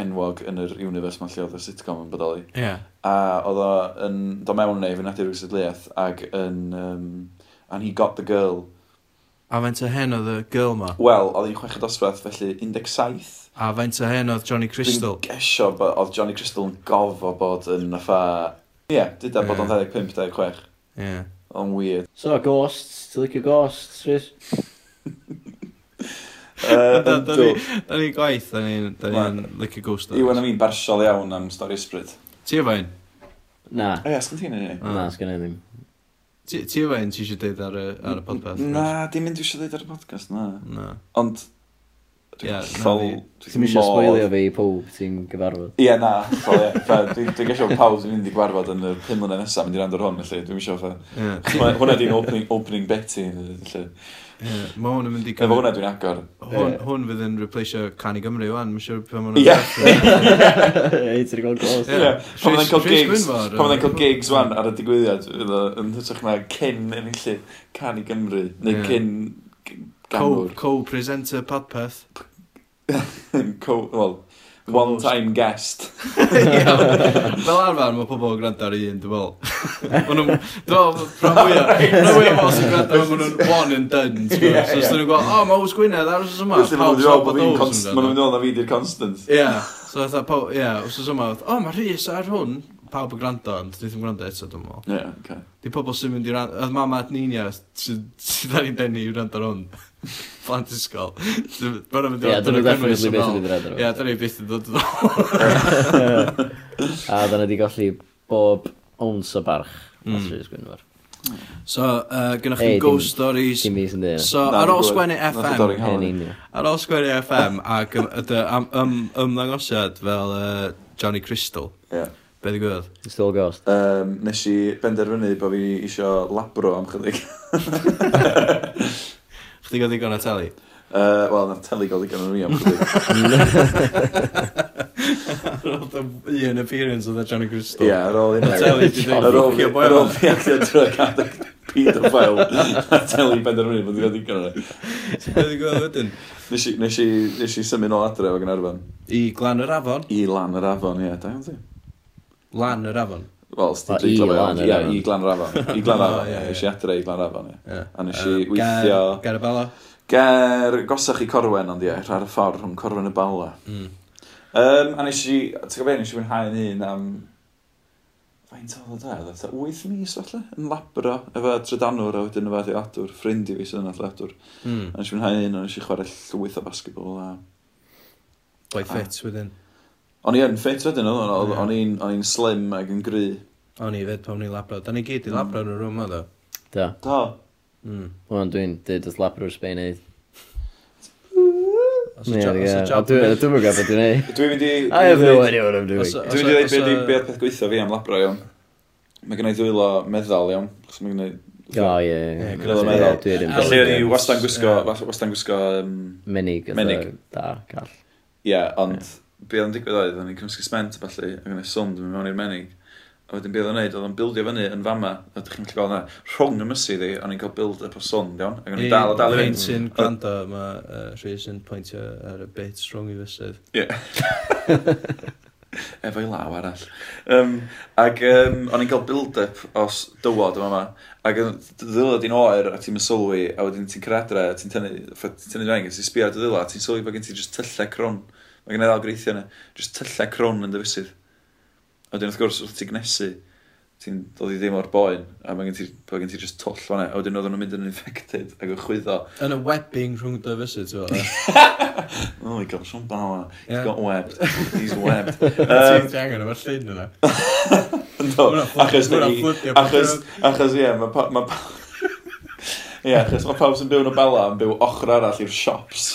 enwog yn yr universe mae lle oedd y sitcom yn bodoli. Yeah. A oedd o yn dod mewn neu fy'n adur rwysidliaeth ac yn... Um, and he got the girl. A faint o hen oedd y girl ma? Wel, oedd hi'n chweched osbeth, felly 17. A faint o hen oedd Johnny Crystal? Dwi'n gesio bod oedd Johnny Crystal yn gofo bod yn fatha... Ie, yeah, dyda yeah. bod o'n 25-26. Yeah. On weird. So, ghosts. Ti'n licio ghosts, Rhys? Da ni gwaith, da ni'n licio ghost stories. Iwan am i'n bersol iawn am stori ysbryd. Ti efo un? Na. E, sgan ti'n ei Na, sgan i ddim. Ti efo un ti eisiau deud ar y podcast? Na, dim mynd i eisiau dweud ar y podcast, na. Na. Ond hollol... Ti'n eisiau sbwylio fi i pob ti'n gyfarfod? Ie, na, hollol, ie. Dwi'n eisiau pawb sy'n mynd i gwarfod yn y pum mlynedd nesaf mynd i rand o'r hwn, felly. Dwi'n eisiau fe. Hwna di'n opening, opening bet i, felly. Mae hwn yn mynd i. Efo hwnna dwi'n agor. Hwn, hwn fydd yn replaceio Can i Gymru, wan. Mae'n siŵr pan ma'n... Ie. Ie, ti'n gweld glos. Pan ma'n cael gigs, pan ma'n cael gigs, wan, ar y digwyddiad, fydd yn hytrach na cyn enillu Can i Gymru, neu cyn Co-presenter co Podpeth co, well, one time guest. Fel arfer, mae pobl yn gwrando ar un, dwi'n meddwl. Dwi'n fel, rhan fwyaf, rhan fwyaf pobl sy'n gwrando, mae nhw'n one and done. So, os dyn nhw'n gweld, oh, o, mae Hws Gwynedd, ar wrth yma, pawb sy'n bod Hws. Mae nhw'n dweud na fi di'r constant. Ie, so fatha, ie, os oes yma, o, oh, mae Rhys ar hwn, pawb yn gwrando, ond dwi ddim gwrando eto, dwi'n meddwl. Ie, oce. Di pobl sy'n mynd i rhan, oedd mama at Nina, sydd ar ei denu i rand ar hwn. plant ysgol. Mae'n mynd i fod yn y gynnwys yn ôl. Ie, dyna ni byth yn dod yn ôl. A dyna di golli bob ons o barch. Mm. at Rhys Gwynfor. So, uh, gynnwch chi hey, ghost dim, stories. Dim mis yn dweud. So, ar ôl sgwennu FM. Ar ôl sgwennu FM ac ymddangosiad fel uh, Johnny Crystal. Yeah. Be ddigwyddodd? Still ghost. Um, nes i benderfynu bod fi isio labro am chydig. Chdi gael ddigon o teli? Uh, Wel, na'r teli gael digon o'n i am chdi. Ar un appearance oedd Johnny Crystal. Ie, ar ôl un. Ar ôl fi allu drwy cadw pedophile. A teli benderfynu bod i gael ddigon o'n i. Ti'n gweld wedyn? Nes i nes i symud nôl adre o Gynarfon. I glan yr afon? I lan yr afon, ie. Da iawn ti? Lan yr afon? Wel, os ti'n dreiglo fe, ia, i Glan Rafon. I Glan Rafon, ia. Nes i adre i Glan Rafon, ia. A nes i weithio... Ger y bala? Ger gosach i Corwen, ond ie, ar y ffordd rhwng Corwen y bala. Mm. Um, a nes i, ti'n gofio, nes i fwynhau yn un am... Faint oedd o da? 8 mis, falle? Yn labro, efo trydanwr, a wedyn efo adeadwr, ffrind i fi sydd yn adeadwr. Mm. A nes i fwynhau un, a nes i chwarae llwyth o basketball a... Boi ffit, wedyn. O'n i yn ffit wedyn, oedd o'n i'n slim ac yn gry. O'n i fed pawn i labro. Da ni gyd i labro mm. yn y rhwm o ddo. Da. Da. Mm. Wan dwi'n dweud wrth labro o'r Sbaen neud. Dwi'n mynd gafod dwi'n ei. Dwi'n mynd i... I have no idea what I'm doing. Dwi'n mynd i dweud beth peth gweithio fi am labro, iawn. Mae gennau ddwylo meddal, iawn. Chos mae gennau... O, ie. Ddwylo meddal. Felly o'n i wastad yn gwisgo... Wastad yn gwisgo... Menig. Menig. Da, gall. Ie, ond... Yeah be oedd yn digwydd oedd, o'n i'n cymysgu sment a falle, ac yn y sond yn mewn i'r menig. A wedyn be oedd yn neud, oedd o'n bildio fyny yn fama, a ydych chi'n gallu gweld yna, rhwng y mysu ddi, o'n i'n cael build up o sond, iawn, ac o'n i'n dal a dal i fynd. Rhain sy'n gwrando, mae uh, Rhys yn pwyntio ar y bit rhwng i fysydd. Ie. Efo i law arall. Um, ac um, o'n i'n cael build-up os dywod yma yma. ac ddylad i'n oer a ti'n mysylwi a wedyn ti'n credra a ti'n tynnu, tynnu rhaid, ti'n sbio ar dy ddylad, ti'n sylwi bod gen ti just tyllau cron Mae gen i ddal greithio yna. Just tyllau crwn yn dyfusydd. A wedyn wrth gwrs, wrth ti gnesu, ti'n dod i ddim o'r boen, a mae gen ti, mae gen ti just twll fanna. A wedyn oedden nhw'n mynd yn infected ac yn chwyddo. Yn y webbing rhwng dyfusydd, ti'n fawr. oh my god, Sean Bauer, he's yeah. got webbed. He's webbed. Ti'n dangen o'r llun yna. No, achos, ni, achos, achos, ie, mae Ie, yeah, achos mae pawb sy'n byw yn y bala yn byw ochr arall i'r shops.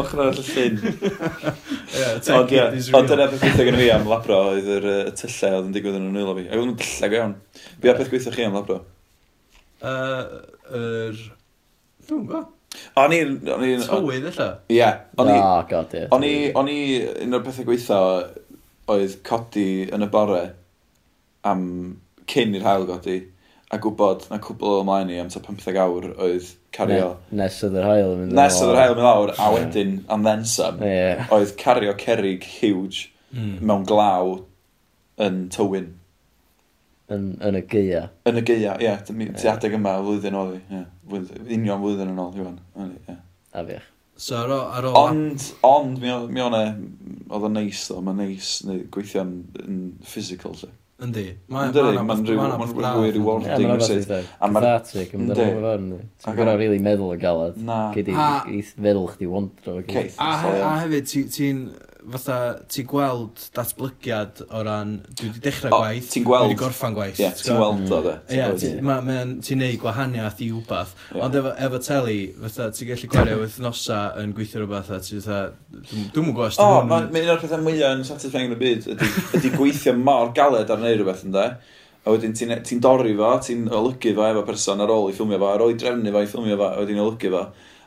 Ochr ar y llyn. Ond dyna beth gweithio gen i am labro oedd yr uh, tyllau oedd yn digwydd yn ymwyl o fi. Ac oedd yn dyllau go iawn. Fi a beth gweithio chi am labro? Uh, yr... Dwi'n gwybod. O'n i... O'n i... Tywydd illa? Ie. O'n i... Oh, god, ie. O'n i... O'n i... Un o'r pethau gweithio oedd codi yn y bore am cyn i'r hael godi a gwybod na cwbl o ymlaen i am ta 15 awr oedd cario... Ne, nes oedd yr hael yn mynd Nes oedd yr hael yn mynd lawr, a wedyn, and then some, yeah. oedd cario cerig huge mm. mewn glaw yn tywyn. Yn, yn y geia. Yn y geia, ie. Yeah, ti adeg yma, flwyddyn oedd hi. Yeah. Union flwyddyn yn ôl, Iwan. Yeah. A fiach. So ar ôl... Ar ôl... Ond, ond, mi oedd o'n neis, ddo. Mae'n neis gweithio yn physical, lle. Yndi. Mae'n rhyw rhywbeth i wording. Cathartic, yn dweud o'r fan. Ti'n gwneud rili meddwl o galad. Na. Cyd i feddwl chdi wondro. A hefyd, ti'n fatha, ti'n gweld datblygiad o ran, dwi wedi dechrau oh, gwaith, ti'n gweld, dwi wedi gorffan gwaith. Ie, yeah, ti'n gweld o dde. Ie, ti'n neud gwahaniaeth i wbath. Yeah. Ond efo, efo teli, fatha, ti'n gallu gwario wythnosa yn gweithio rhywbeth, a ti'n fatha, dwi'n mwyn gwybod, O, mae'n un o'r pethau mwyaf yn satisfying yn y byd, ydy gweithio mor galed ar wneud rhywbeth ynddo. A wedyn ti'n e, ti dorri fo, ti'n olygu fo efo person ar ôl i ffilmio fo, ar ôl i drefnu fo i ffilmio fo, a wedyn olygu fo.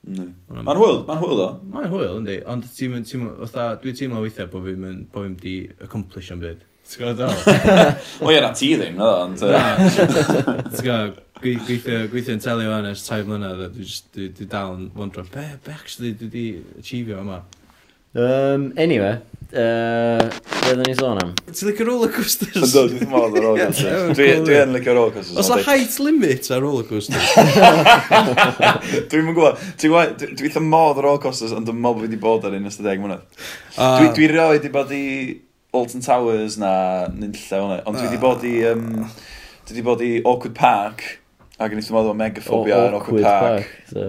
Mae'n hwyl, mae'n hwyl o. Mae'n hwyl, yndi. Ond ti'n mynd, ti'n mynd, dwi'n teimlo weithiau bod fi'n mynd, bod fi'n di accomplish yn byd. Ti'n gwybod dal? O ie, na ti ddim, no, ond... Ti'n gwybod, gweithio, gweithio yn teli o ers tai mlynedd, dwi dal yn wondro, be, be actually dwi di achievio yma? Um, anyway, uh, Byddwn ni'n sôn am? Ti'n licio roller coasters? Yn dod, dwi'n meddwl ar roller coasters. Dwi yn licio roller coasters. Os a height limit ar roller coasters? Dwi'n mynd gwybod. Ti'n gwybod, dwi'n eitha modd ar roller coasters, ond dwi'n meddwl bod wedi bod ar un ystod deg mwynhau. Dwi roi wedi bod i Alton Towers na nynlla hwnna, ond dwi wedi bod i... Um, dwi wedi bod i Awkward Park Ac yn eithaf sy'n meddwl o megaphobia yn Awkward Park. park so.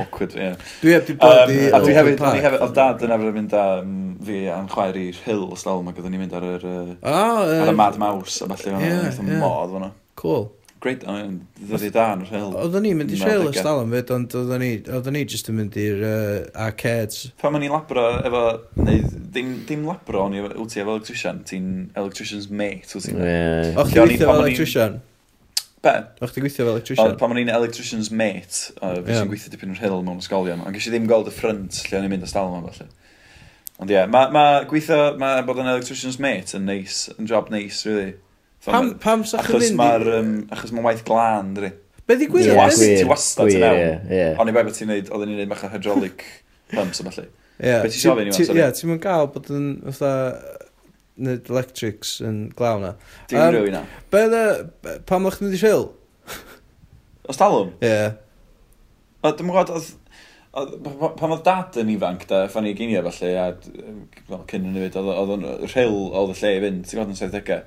Awkward, ie. Yeah. Dwi heb di bod i A dwi hefyd, dwi hefyd, oedd dad yn efo'n mynd â um, fi a'n chwaer i hill o dal yma, gyda ni'n mynd ar yr... Uh, oh, uh, ar y Mad Mouse a falle, yeah, yeah. modd fanna. Cool. Great, oedd i da yn yr hill. Oedden ni'n mynd i siel ys dal am fyd, ond oedden ni jyst yn mynd i'r uh, arcades. Pan ma'n i labro efo, neu dim, dim labro, o'n i wyt ti efo electrician, ti'n electrician's mate, wyt ti'n... Yeah. O'ch ti'n electrician? Be? O'ch ti gweithio fel electrician? Pan o'n i'n electrician's mate, o, fi yeah. sy'n gweithio dipyn o'r hill mewn ysgolion, ond gysi ddim gweld y ffrynt lle o'n i'n mynd ystal yma falle. Ond ie, yeah, mae ma gweithio, mae bod yn electrician's mate yn neis, nice, yn job neis, nice, really. Pam, pam sa'ch chi'n mynd? Ma'r, um, achos mae'n waith glân, dwi. Be di gwir? Ti wastad yn ewn. Ond i bai bod ti'n neud, oedden ni'n neud bach o hydraulic pumps yma falle. Ie. Be ti'n siarad i ni? Ie, ti'n mynd gael bod yn, fatha, nid electrics yn glaw na. Dim um, rwy'n na. Be dda, pam o'ch nhw i ffil? Os talwm? Ie. Yeah. Dwi'n gwybod, pan oedd dad yn ifanc, da, fan i gynio falle, a cyn yn newid, oedd o'n rhyl oedd y lle i fynd, ti'n gwybod yn 70au?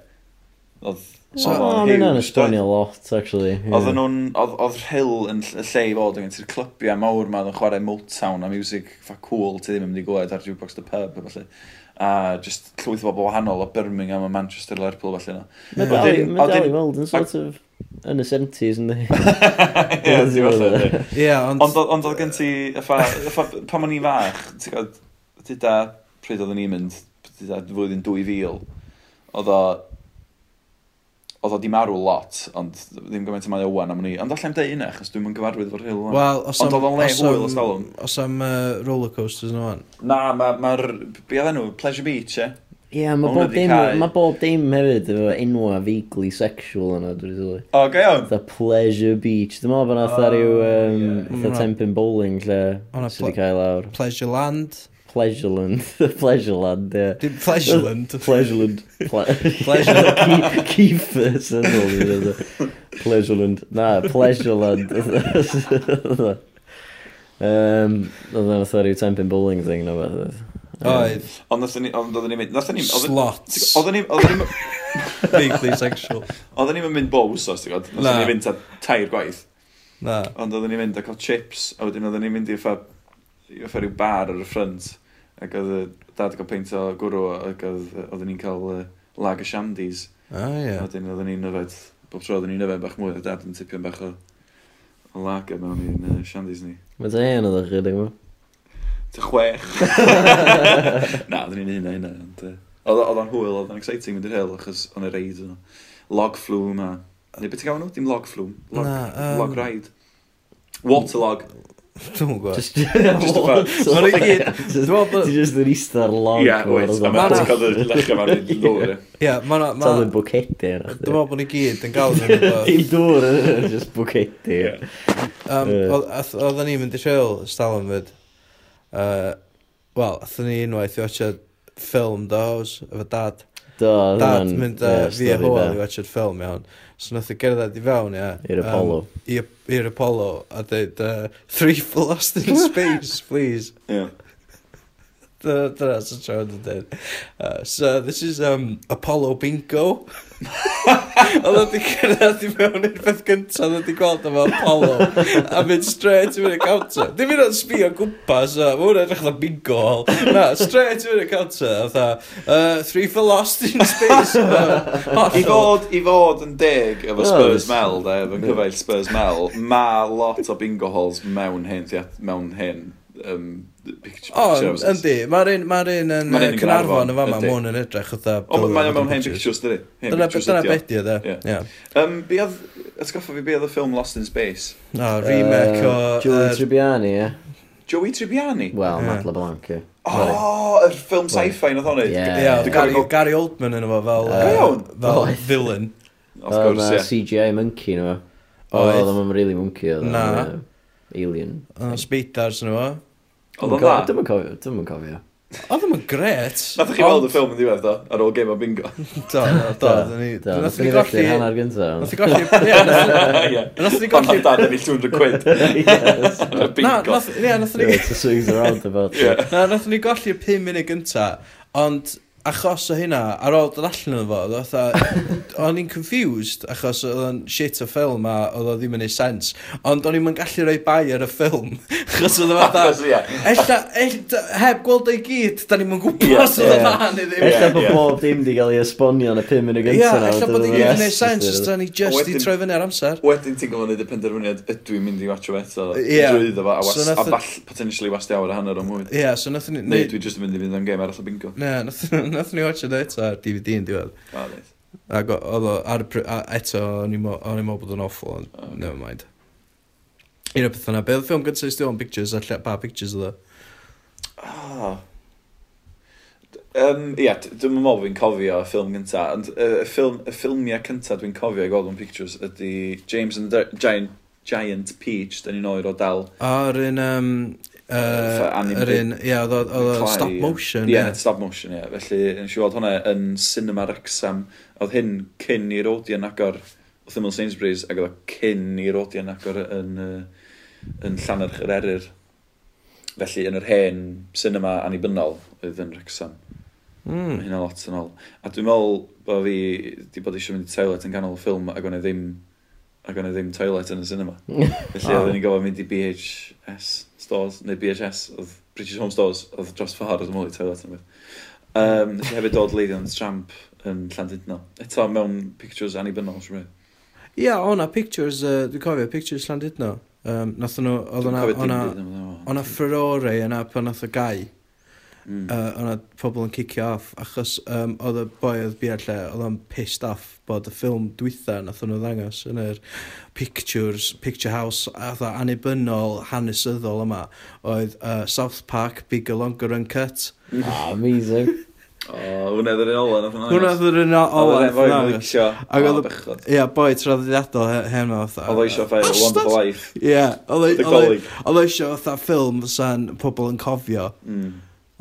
Oedd... So, oh, mae hwnna'n esbonio lot, actually. Yeah. Oedden nhw'n... Oedd rhyl yn lle i fod, yn ti'r clybiau mawr ma, oedd yn chwarae Motown a music fa cool, ti ddim yn mynd i glwed ar jukebox the pub, falle a just llwyth o bobl wahanol o Birmingham a Manchester Liverpool falle na. Mae dal i weld yn sort of yn y 70s yn dweud. Ie, ond... Ond oedd gen ti, pan o'n i fach, ti'n gwybod, dyda pryd oedden ni'n mynd, dyda flwyddyn 2000, oedd o oedd o di marw lot, ond ddim gymaint yma Owen am ni. Ond allan dweud un achos dwi'n mynd gyfarwydd fo'r hil. Wel, os am... Ond oedd o'n le hwyl os dalwm. Os am uh, roller coasters yn o'n. Na, mae'r... Ma, ma be oedd enw? Pleasure Beach, e? Ie, yeah, mae bob, dim, ma bob dim hefyd efo enwa vaguely sexual yna, dwi'n sylwi. O, ga iawn? The Pleasure Beach. Dwi'n meddwl bod yna oh, rhyw um, yeah. tempin bowling lle sydd wedi cael e lawr. Pleasure Land. Pleasureland. Pleasureland, ie. Dim Pleasureland. Pleasureland. Pleasureland. Kiefer syndrome. Pleasureland. Na, Pleasureland. um, oedd yna fatha rhyw time bowling thing na beth. Oedd. Ond nath ni... Ond oedden ni'n mynd... Slots. Oedden ni'n... Oedden ni'n... Vaguely sexual. Oedden ni'n mynd bob wsos, ti'n gwybod? Oedden ni'n mynd tair gwaith. Na. Ond oedden ni'n mynd a cael chips, a wedyn oedden ni'n mynd i ffa... I ffa rhyw bar ar y ffrant ac oedd dad gael peint o gwrw ac oedden ni'n cael uh, lag y shandies. Ah, ie. Yeah. Oedden oedden ni'n yfed, bob tro oedden ni'n yfed bach mwy, a dad yn tipio'n bach o, o lag y mewn i'n uh, shandies ni. Mae te hen oedd chi, rydych yma? Te chwech. Na, oedden ni'n hynna hynna. Uh, oedd o'n hwyl, oedd o'n exciting mynd i'r hel, achos o'n y reid yna. Log flume a... Neu beth i gael nhw? Dim log flume. Log, Na, um... log ride. Waterlog. Dwi'n gwybod. Just Mae'n i gyd. Ti'n just yn eistedd log. Ie, wyt. A mae'n cael y lechio fan i'n dŵr. Ie, mae'n... Tal yn bwcedi yna. Dwi'n meddwl bod ni gyd yn gael yn I'n dŵr yn just bwcedi. Oedden ni'n mynd i siol, Stalinford. Wel, oedden ni unwaith i watchad ffilm The House, efo dad. Do, Dad mynd a fi a hôl i watchad ffilm iawn. So nath o gerdded i fewn, ia. I'r Apollo. Um, I'r Apollo, a dweud, uh, three for lost in space, please. Yeah. Dyna sy'n trafod yn dweud. Uh, so, this is um, Apollo Bingo. Oedd o wedi cyrraedd i mewn i'r peth gyntaf oedd o wedi gweld efo Apollo a mynd straight i fyny counter. Dim yn o'n sbio gwmpas, a mae hwnna'n edrych bingo hol. Na, straight i fyny counter, oedd uh, three for lost in space. I fod, I fod yn deg efo Spurs Mel, da, efo'n cyfaill Spurs Mel, mae lot o bingo halls mewn hyn, mewn hyn um, picture, oh, picture yndi, mae'r un, ma un yn ma Cynarfon yn fama, mae hwn yn edrych oedd O, mae o'n hen pictures, dydy. Dyna beth di, Um, Be oedd, atgoffa fi, be oedd y ffilm Lost in Space? O, remake o... Joey Tribbiani, ie. Joey Tribbiani? Wel, yeah. Matt LeBlanc, ie. O, yr ffilm sci-fi nath hwnna. Ie, Gary Oldman yn efo fel, uh, fel villain. Of course, ie. Uh, CGI monkey nhw. Oedd, oedd o'n rili monkey. oedd. Na. Alien. Oedd o'n speidars nhw. Oedd o'n dda? Dwi'n yn cofio, dwi'n yn cofio. Oedd ddim yn gret. Nath chi weld y ffilm yn ddiwedd do, ar ôl game o bingo. Do, do, do. Nath ni golli... hanner gynta. Nath ni golli... Nath ni golli... Dad yn 200 quid. Bingo. Nath ni... Swings around about. Nath ni golli y 5 munud gyntaf, ond achos o hynna, ar ôl dod allan yn fo, fatha, o'n i'n confused, achos oedd o'n shit o ffilm a oedd o ddim yn ei sens. Ond o'n i'n gallu rhoi bai ar y ffilm, achos oedd o fatha, ella, ella, heb gweld o'i gyd, da ni'n gwybod os oedd o dda neu ddim. Ella bod bob dim di gael ei esbonio yn y 5 munud gynta. Ia, ella bod i gyd yn ei sens, os da ni just i troi fyny ar amser. Wedyn ti'n gofyn neud y penderfyniad, ydw i'n mynd i watcho eto, drwyddo fo, a potentially wastio awr a hanner o mwyd. Ia, so nath ni... Neu dwi just yn mynd i fynd am game arall o bingo. Ne, nath nath ni watch na eto ar DVD yn diwedd. O, neis. Ac oedd o, ar, eto, o'n i'n meddwl bod yn awful, ond okay. never mind. Un o'r peth yna, beth oedd ffilm gyntaf i o'n Pictures, a lle pa pictures oedd o? Oh. Um, ia, dwi'n meddwl fi'n cofio y ffilm gynta, ond y uh, ffilm, y ffilmiau cynta dwi'n cofio i gweld Golden Pictures ydy James and the Giant, Giant Peach, da ni'n oer o dal. O'r un, um, Uh, yr un, ie, oedd o'n stop motion. Ie, yeah, yeah. stop motion, ie. Yeah. Felly, yn siŵr oedd hwnna yn cinema Rexham. Oedd hyn cyn i'r Odeon agor wrth ymwyl Sainsbury's, ac oedd cyn i'r Odeon agor yn, uh, yn Llanarch yr Eryr. Felly, yn yr hen cinema annibynnol oedd yn Rexham. Mm. Mae hynna lot yn ôl. A dwi'n meddwl bod fi wedi bod eisiau mynd i toilet yn ganol y ffilm ac o'n i ddim ac o'n i ddim toilet yn y cinema. Felly oh. oedden ni'n gofod mynd i BHS stores, neu BHS, oedd British Home Stores, oedd dros ffordd oedd mwyn toilet yn beth. Um, nes i hefyd dod Leyland's Tramp yn Llandudno. Eto mewn pictures annibynnol, sy'n rhaid. Ie, yeah, o'na pictures, uh, dwi'n cofio, pictures Llandudno. Um, nath nhw, oedd o'na, o'na, o'na furore yna pan nath o gai mm. uh, o'na pobl yn cicio off, achos um, oedd y boi oedd bier lle, oedd o'n pissed off bod y ffilm dwytha nath o'n ddangos yn yr pictures, picture house, a dda anibynnol hanesyddol yma, oedd uh, South Park, Bigger Longer Uncut. Ah, amazing. O, hwnna ddyn nhw'n ola, nath hwnna. Hwnna ddyn nhw'n ola, nath hwnna. Oedd ola e'n licio. Ac oedd, ia, boi traddodiadol hen o fatha. Oedd eisiau ffael, Wonderful Life. Ia, oedd eisiau fatha ffilm sa'n pobl yn cofio. Mm.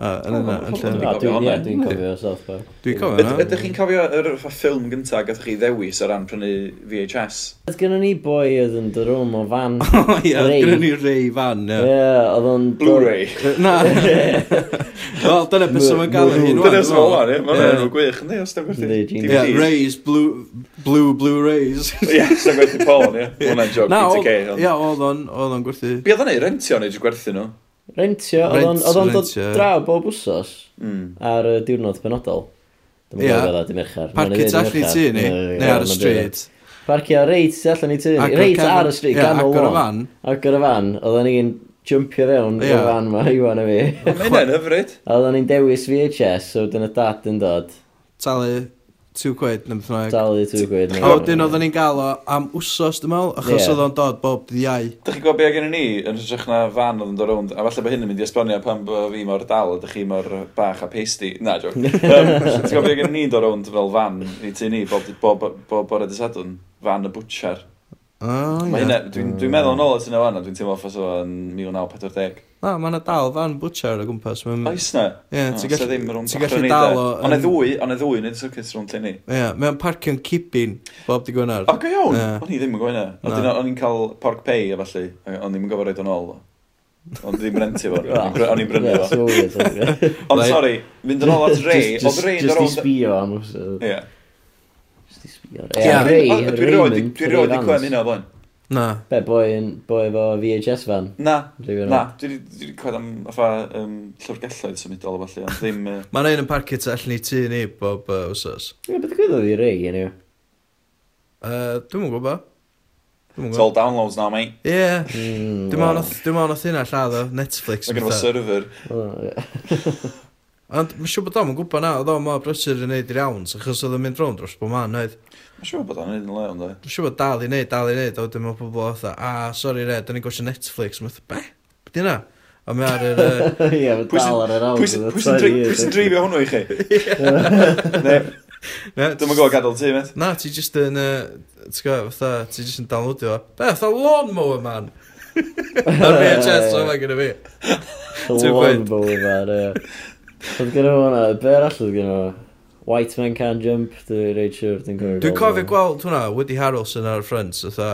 Yn yna, yn lle... Dwi'n cofio South Park. Dwi'n cofio yna. Ydych chi'n cofio yr ffilm gyntaf gath chi ddewis o ran prynu VHS? Oedd gynnu ni boi oedd yn dy rwm o fan. O ie, oedd gynnu ni rei fan, ie. Ie, oedd o'n... Blu-ray. Na. Wel, dyna beth sy'n gael yn hyn. Dyna sy'n gael ie. Mae'n enw gwych, ynddi, os dyna gwerthu. Ie, Rays, Blue Blue, Rays. Ie, os sy'n gwerthu Paul, ie. Hwna'n joc, Peter Kay. Ie, oedd o'n gwerthu... Be oedd o'n ei rentio neu gwerthu nhw? Rentio, oedd o'n dod draw bob wsos mm. ar y diwrnod penodol. Ie. Yeah. Parcio tu allan i tu ni, neu ar y stryd. Parcio reit tu allan i tu ni, reit ar y stryd, ganol lôn. Agor y fan. Oedden ni'n jumpio fewn yeah. i'r fan ma, Iwan a fi. Mae'n hyfryd. Oedden ni'n dewis VHS, so dyn y dad yn dod. Talu 2 quid, neu beth bynnag. Dalu 2 quid. A wedyn oedden ni'n gael o am wsos, dwi'n meddwl, achos yeah. oedd o'n dod bob dydd iau. Dych chi'n gwybod beth gen i ni, yn rhywbeth na fan oedd yn dod rownd, a falle bod hyn yn mynd i esbonio pan bod fi mor dal, a dych chi mor bach a pasty. Na, joc. um, Ti'n gwybod beth gen i ni dod rownd fel fan i tu ni, bob, bob, bob bore dysadwn, fan y bwtsiar. Oh, Mae yeah. hynna, dwi'n dwi meddwl yn ôl at hynna fan, dwi'n teimlo ffos o'n 1940. Na, mae yna dal fan butcher o gwmpas. Mae'n... Oes na? Ie, ti'n gallu, ti'n gallu dal o... Ond e ddwy, ond e ddwy, yn nid circuit rhwng lle ni. Ie, mae'n parcio'n cipin bob di gwynar. O, go iawn! O'n i ddim yn gwynar. O'n i'n cael porc pay a falle, o'n i'n gofod roed o'n ôl. Ond ddim renti fo. O'n i'n brynu fo. Ond sori, mynd yn ôl at Ray. Oedd Ray yn. Just i sbio am wsod. Ie. Just i sbio. Ie, Ray. Dwi'n rhoi di clem hynna o blaen. Na. Be, boi, boi efo VHS fan? Na, na. Dwi wedi coed am fa, um, llyfrgelloedd symudol o falle, ond ddim... Uh... Mae'n ein yn parcio tu allan i tu ni bob uh, wsos. Ie, beth gwyddoedd i rei, gen i? Uh, Dwi'n mwyn gwybod. It's all downloads now, mate. Ie. Yeah. Mm, dwi'n wow. mewn oedd hynna lladd o Netflix. Mae gen fo server. Ond mae'n siŵr bod o'n gwybod na, oedd o'n mor brysur yn neud i'r iawn, achos oedd o'n mynd rownd dros bod ma'n neud. Mae'n siŵr bod o'n neud yn leol, ynddo? Mae'n siŵr bod dal i neud, dal i neud, a wedyn mae pobl oedd a, sori re, da ni'n gosio Netflix, mae'n be? Be di yna? A mae ar yr... Ie, mae dal ar yr awd. Pwy sy'n dreifio hwnnw i chi? Ne, Dwi'n gwybod gadael ti, met. Na, ti just yn... Ti'n gwybod, fatha, ti just yn downloadio. Be, fatha lawnmower man! Ar VHS o'n ma gyda fi. Lawnmower man, ie. Oedd gyda hwnna, be arall oedd gyda hwnna? White Man Can't Jump, dwi'n reid siwr, dwi'n cofio Dwi'n cofio gweld hwnna, Woody Harrelson ar y ffrind, fatha,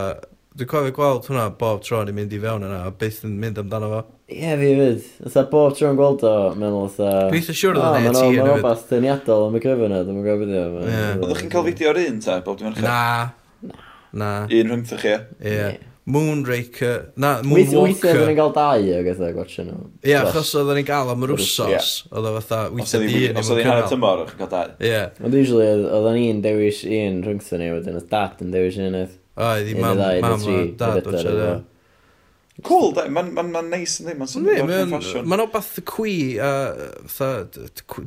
dwi'n cofio gweld hwnna bob tro ni'n mynd i fewn yna, a byth yn mynd amdano fo. Ie, yeah, fi fyd. Fytha bob tro'n gweld o, meddwl fatha... Dwi'n eitha siwr oedd yn ei ti yn Mae'n rhywbeth dyniadol am y cyfyn yna, dwi'n gwybod beth o. Oeddech chi'n cael fideo ar un ta, bob dim archaf? Na. Na. Un rhyngthoch chi? Ie. Moonraker, na, Moonwalker. Weithio oedden ni'n cael dau o gyda gwachio nhw. Ie, achos oedden ni'n cael am yr wsos, oedd o fatha, weithio di un. Os oedd hi'n hanner tymor, o'ch cael dau. Ie. Ond usually, oedden ni'n dewis un rhwngthyn ni, wedyn oedd dad yn dewis un oedd. Oedd, i mam, mam, dad, oedd Cool, da. Mae'n ma, ma neis, yn ynddi? Mae'n swnio o'r ffasiwn. Mae'n obath y cwi, a...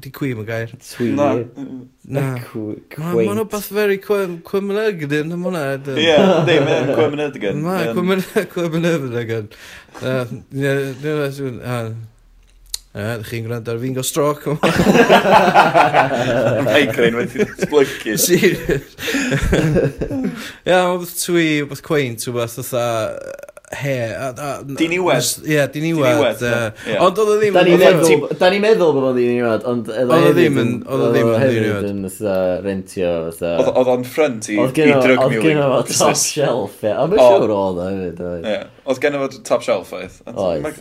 Di cwi, mae'n gair. Twi. Na. Na. Mae'n obath very cwymlygdyn, am hwnna. Ie, di, mae'n cwymlygdyn. Mae'n cwymlygdyn. A, ydych chi'n gwrando ar fi'n go stroke yma. Migraine wedi sblygu. Serious. Ia, oedd twi, oedd cweint, oedd oedd he... Di'n iwed. Ie, di'n iwed. Ond oedd o ddim... Da ni'n meddwl bod o'n di'n ond... Oedd o ddim yn... Oedd o ddim yn di'n iwed. Oedd o rentio, fatha... Oedd o'n ffrant i drug mewing. Oedd gen o top shelf, ie. Ond mae'n siŵr oedd o hefyd. Oedd gen o top shelf, oedd.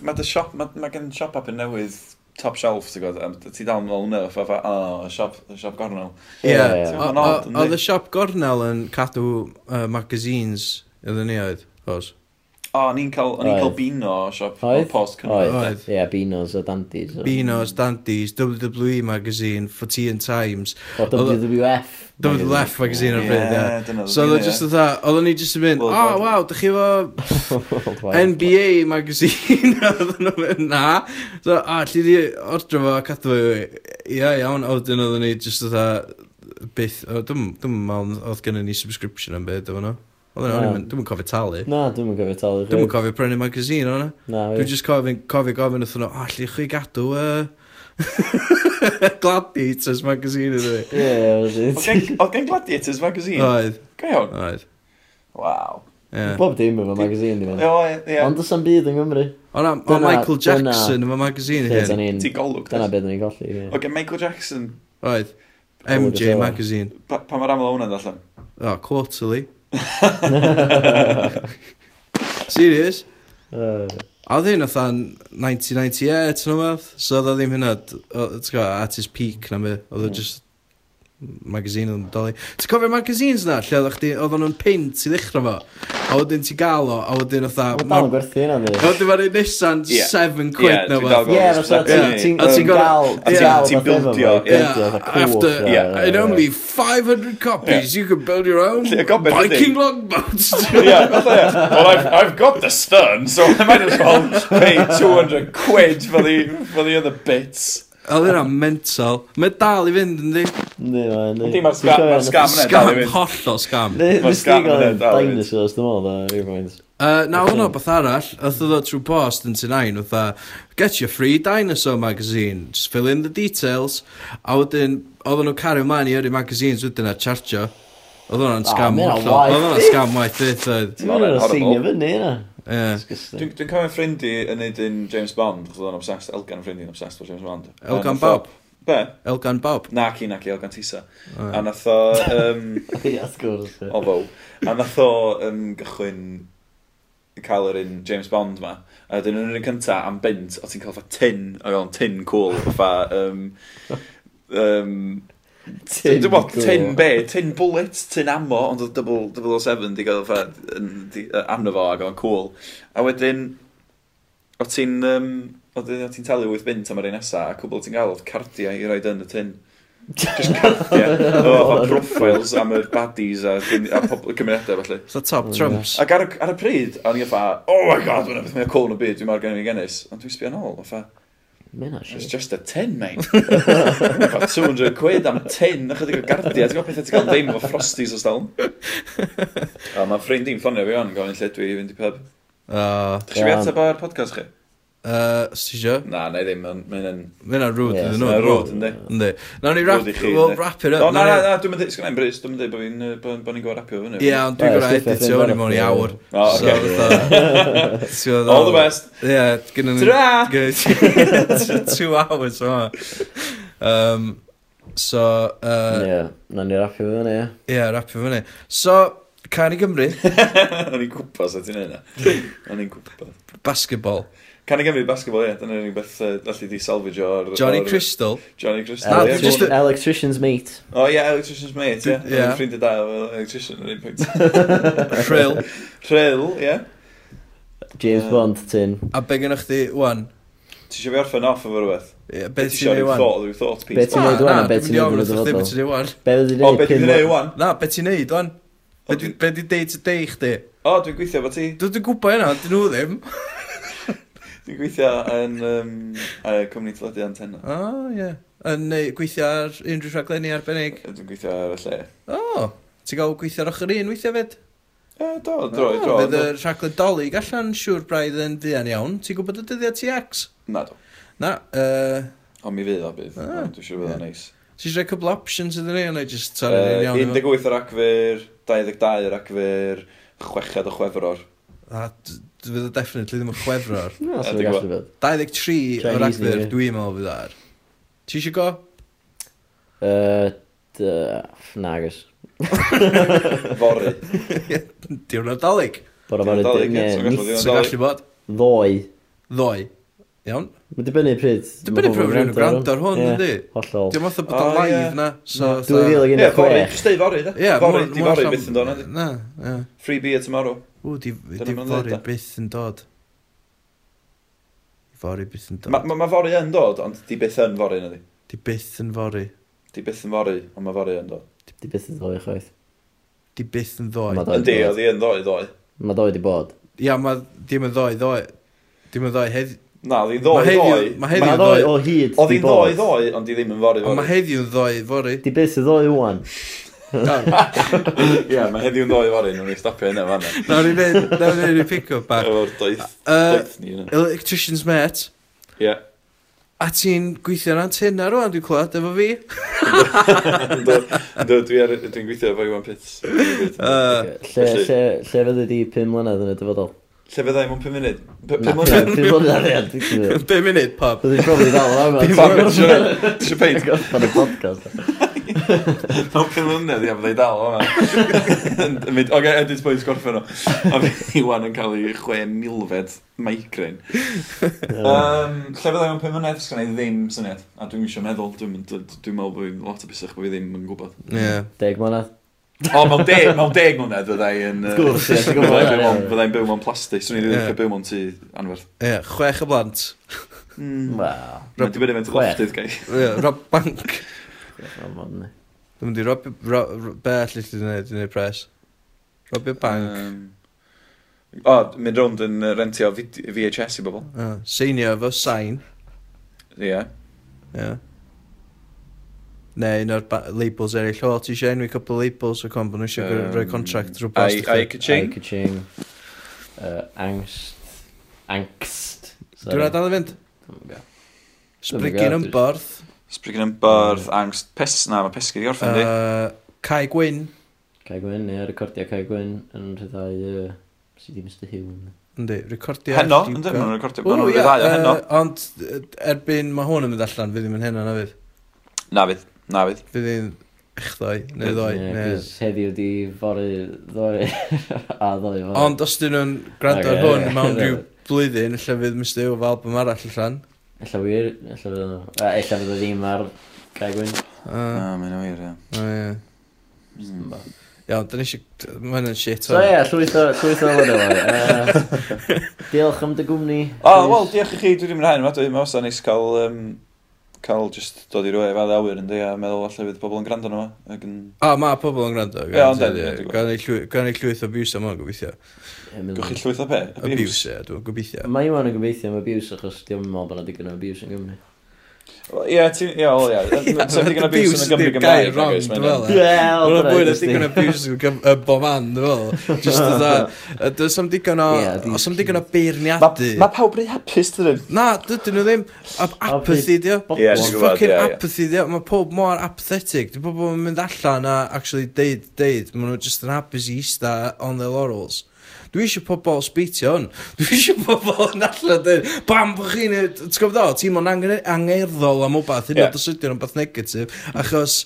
Mae gen siop up yn newydd top shelf, ti'n gwybod, ti dal yn ôl nerf, a fa, o, siop, siop gornel. Ie, oedd y siop gornel yn cadw magazines, ydyn ni oedd, os? O, oh, ni'n cael, o'n i'n cael Bino o siop Oedd? post Cymru. Oedd, ie, yeah, Binos o Dandies. O. Binos, Dandies, WWE Magazine, 14 Times. O, WWF. WWF Magazine o'r bryd, ie. So, oedd just oedd oedd ni just yn mynd, o, waw, dych chi efo NBA Magazine, oedd nhw'n mynd, na. So, a, lli di ordro fo, cadw fo, ia, iawn, a wedyn oedd ni just oedd byth, dwi'n meddwl oedd gennym ni subscription am byd, efo nhw. No? Oedd hwnna, dwi'n cofio talu. Na, dwi'n cofio talu. Dwi'n cofio prynu magazine o'na. Na, Dwi'n just cofio, cofio gofyn wrthyn nhw, o, allu chi gadw uh, Gladiators magazine ydw i. Ie, Oedd Oedd gen Gladiators magazine? Oedd. Go iawn? Oedd. Waw. Yeah. Bob dim efo magazine, di fan. Ie, Ond oes am byd yng Nghymru. O, na, o Michael Jackson efo magazine hyn. Ti golwg. Dyna beth ni'n golli. O, gen Michael Jackson. Oedd. MJ magazine. Pa mae'r aml o hwnna'n allan? O, quarterly. Serious? Uh. A oedd hyn oedd 1998 yn o'n fath, so oedd o ddim hynna, ti'n gwybod, at his peak na mi, oedd o mm. just magazine yn dod. Ti'n cofio magazines na, lle oedd chdi, oedd nhw'n pint i ddechrau fo, a wedyn ti gael o, a wedyn oedd Oedd dal yn gwerthu yna ni. Oedd dyma'r un nesan 7 quid na fo. Ie, ti'n gael, ti'n bildio. After, yeah, in only 500 copies, you can build your own Viking longboat. Well, I've, I've got the stern, so I might as well pay 200 quid for the, for the other bits. Oedd yna mental. Mae dal i fynd, ynddi? Ynddi, mae. Ynddi, mae'r scam, mae'r scam yna dal i fynd. Hollol scam. Ne, Mae'r scam yna dal i fynd. Dinosaurs, dim ond, ar rhyw bwynt. Na, hwnna beth arall, oedd oedd trwy post yn T9, oedd get your free dinosaur magazine, just fill in the details, a wedyn, oedd nhw'n cario mlaen i yrru magazines wedyn a chartio. Oedd hwnna'n ah, scam, oedd hwnna'n scam waith, oedd. Oedd hwnna'n seinio fyny, yna. Yeah. Dwi'n dwi cofio'n ffrindi yn neud un James Bond, chos oedd o'n obsessed, Elgan ffrindi yn obsessed o James Bond. Elgan Bob? Be? Elgan Bob? Na, i, na, i, Elgan Tisa. Oh, yeah. A nath o... Um, of course. O fow. A nath o um, gychwyn cael yr un James Bond ma. A dyn nhw'n un cynta am bint, o ti'n cael fa tin, o gael tin cool, fa um, um, Tin Dwi'n bod tin be, tin bullet, tin ammo, ond oedd 007 di gael ffad anno fo ac o'n cool. A wedyn, o ti'n um, o ti'n talu wyth bint am yr un nesaf, a cwbl ti'n gael oedd cardiau i roed yn y tin. Just cardiau. o, o profiles am y baddies a, a cymunedau felly. So top oh, trumps. Ac ar, ar y pryd, o'n i'n fa, oh my god, mae'n beth mae'n cool yn y byd, dwi'n mor gen i gennus. Ond dwi'n sbio yn ôl, o'n fa, Mae'n It's just a tin, mate. Fa 200 quid am tin, ychydig o gardia. Ti'n gwybod beth ti'n cael ddim o frosties o dal? O, mae ffrind i'n ffonio fi o'n gofyn lle dwi i fynd i pub. Uh, Dych chi fi atab o'r podcast chi? Uh, Sti sio? Na, na i ddim, mae'n yn... Mae'n yn rwyd iddyn nhw. Mae'n rwyd, ynddi. Ynddi. Nawr ni rap, we'll wrap it up. No, na, na, na, dwi'n mynd, sgan bris, dwi'n mynd bod fi'n, bod ni'n gwybod rapio fyny. Ie, ond dwi'n gwybod editio, ni mewn i awr. Oh, o, oce. All the best. Ie, gynnu ni... Tra! Two hours, o. Um, so... Uh, yeah, na ni rapio fyny, ie. Ie, rapio fyny. So, Cari Gymru. O'n i'n gwybod sut ti'n neud na. O'n i'n gwybod. Basketball. Can i gefnu basketball, ie. Dyna'r unig beth uh, allu di salvage o'r... Johnny or, Crystal. Johnny Crystal. Electrician, yeah. just a... Electrician's mate. O, oh, ie, yeah, electrician's mate, ie. Yeah. Yeah. Ffrind y da o electrician yn un pwynt. Rhyl. Rhyl, ie. Yeah. James uh, Bond, tin. A be gynnwch chi, wan? Ti eisiau fi orffen off efo rhywbeth? Yeah, be ti'n ei wan? Thought, be ti'n neud wan? Oh, be ti'n ei wan? Be ti'n ei wan? Be ti'n ei wan? Be ti'n ei wan? Na, be ti'n neud wan? Be oh, ti'n ei day to day chdi? O, dwi'n gweithio fo ti. Dwi'n gwybod yna, dyn nhw ddim. Dwi'n gweithio yn um, uh, cwmni teledu antenna. O, oh, ie. Yeah. Yn neu, gweithio ar unrhyw rhaglenni arbennig? Dwi'n gweithio ar y lle. O, oh, ti'n gael gweithio ar ochr un weithio fed? E, do, dro, oh, dro. Fydd y rhaglen dolyg allan siŵr braidd yn fuan iawn. Ti'n gwybod y dyddiau TX? Na, do. Na, uh... Ond mi fydd o bydd. Ah, Dwi'n siŵr bydd o'n neis. Ti'n rhaid cwbl options ydyn ni, ond just torri uh, iawn. 18 o'r acfyr, 22 o'r acfyr, 6 o chwefror. A, fydd o definitely ddim yn chwefror. No, sy'n gallu fod. 23 o'r agfyr dwi'n meddwl fydd ar. Ti eisiau go? Uh, Nagos. Fory. Diwrnod Dolig. Bora fory. Sy'n gallu bod. Ddoi. Ddoi. Iawn. Mae'n dibynnu pryd. Dibynnu pryd rhywun yn gwrando ar hwn, ynddi? Hollol. Diolch math o bod o'n live na. So, 2016. Ie, fory. Just deu Fori. da. Fory, di fory byth yn dod, na. Free beer tomorrow. O, di, di fori byth yn dod. Di fori byth yn dod. Mae ma, ma fori yn dod, ond di byth yn fori yna di. Di byth yn fori. Di byth yn fori, ond mae fori yn dod. Di byth yn ddoi chwaith. Di byth yn ddoi. Yndi, oedd hi yn ddoi ddoi. Mae ddoi di bod. Ia, mae dim yn ddoi ddoi. Dim yn ddoi heddi. Na, oedd i ddoi ddoi. Mae heddiw yn ddoi o hyd. Oedd hi'n ddoi ddoi, ond di ddim yn fori fori. Ond mae heddiw yn ddoi fori. Di byth sydd ddoi wwan. Ie, mae heddiw'n ddoi fori, nhw'n ei stopio yna fan. Nawr i neud, nawr i neud pick-up bach. Efo'r doeth, doeth ni yna. Electrician's mate. Ie. A ti'n gweithio yn antenna rwan, dwi'n clywed, efo fi. Dwi'n gweithio efo Iwan Pits. Lle, lle, lle fyddi di 5 mlynedd yn y dyfodol? Lle fyddai mewn 5 munud? 5 munud? 5 munud arian, dwi'n gwybod. 5 munud, pub. Byddai'n probably ddal am. 5 munud, ti'n peint. Pan y podcast. Fel penlynedd i am ddau dal o'na. yma. mynd, oge, edit boys gorffen o. A fi Iwan yn cael ei chwe milfed migrain. um, lle fyddai mewn 5 mlynedd, sgan i ddim syniad. A dwi'n eisiau meddwl, dwi'n dwi meddwl bod lot o busach bod fi ddim yn gwybod. Ie. Deg mlynedd. O, mewn deg, mewn deg mlynedd fyddai yn... Gwrs, ie, ti'n gwybod. Fyddai'n byw mewn plastig, swn i'n ddim yn byw mewn tŷ anferth. Ie, chwech y blant. Mm. Wel. Mae'n dibynnu mewn tylochtydd, gai. Ie, Rob Bank. Gofod ni. Dwi'n mynd i robio... Ro, ro, be allu ti wneud i wneud pres? Robio bank. Um, o, mynd rownd yn rentio VHS i bobl. Uh, seinio efo sain. Ie. Ie. Neu un o'r labels eraill. O, ti eisiau enwi couple o labels o con, bod nhw eisiau um, rhoi contract rhywbeth. Ai, ai, caching. Ai, caching. Uh, angst. Angst. Dwi'n rhaid dal i fynd. Sbrigyn yn borth. Sbrigyn yn byrdd, angst, pes, na, mae pesgyd i orffen di. Uh, Cai Gwyn. Cai Gwyn, ie, recordio Cai Gwyn yn rhyddau uh, sydd i Mr Hume. Yndi, recordio... Heno, yndi, mae'n recordio, mae'n rhyddau o heno. Ond erbyn mae hwn yn mynd allan, fydd i'n mynd heno na fydd? Na fydd, na fydd. Fydd i'n echdoi, neu ddoi. Ie, Heddiw di fori ddoi a ddoi. Ond os dyn nhw'n gwrando ar hwn mewn rhyw blwyddyn, lle fydd Mr Hume fel album arall allan. Ella wir, ella fydd nhw. A ella fydden ddim ar Gai Gwyn. Na, mae'n wir, ia. O, ia. Hmm. Mm. Iawn, dyn ni eisiau... Mae'n yn shit. So ie, llwyth o lyfod o. Diolch am dy gwmni. O, wel, diolch i chi, dwi ddim yn rhaid yma. Dwi'n meddwl, neis cael... Um, cael just dod i rwyf e a awyr yn di, a meddwl allai fydd pobl yn gwrando nhw. Ac yn... A, mae pobl yn gwrando. Ie, ond Gan ei llwyth o abuse yma, gobeithio. Gwch chi llwyth o pe? Abuse, ie, dwi'n gobeithio. Mae Iwan yn gobeithio am abuse, achos diolch yn meddwl bod yna digon o abuse yn Gymru. Ie, ti... Ie, wel, ie. Sef digon abuse yn y Gymru Gymraeg. Wel, Wel, bwyd o digon abuse yn y bob man, dwi'n fel. Just o dda. Does am digon o... Os am digon o beirniadu. Mae pawb rei hapus, dyn Na, dydyn nhw ddim. Apathy, dio. Ie, dwi'n gwybod, Fucking apathy, dio. Mae pob mor apathetic. Dwi'n pobl yn mynd allan a actually deud, deud. Mae nhw just yn hapus i eista on their laurels dwi eisiau pobl sbeitio hwn. Dwi eisiau pobl yn allan dweud, bam, bod chi'n... T'w gwybod o, ti'n mwyn angerddol am wbath, hyn yeah. oed os ydy o'n beth negatif, achos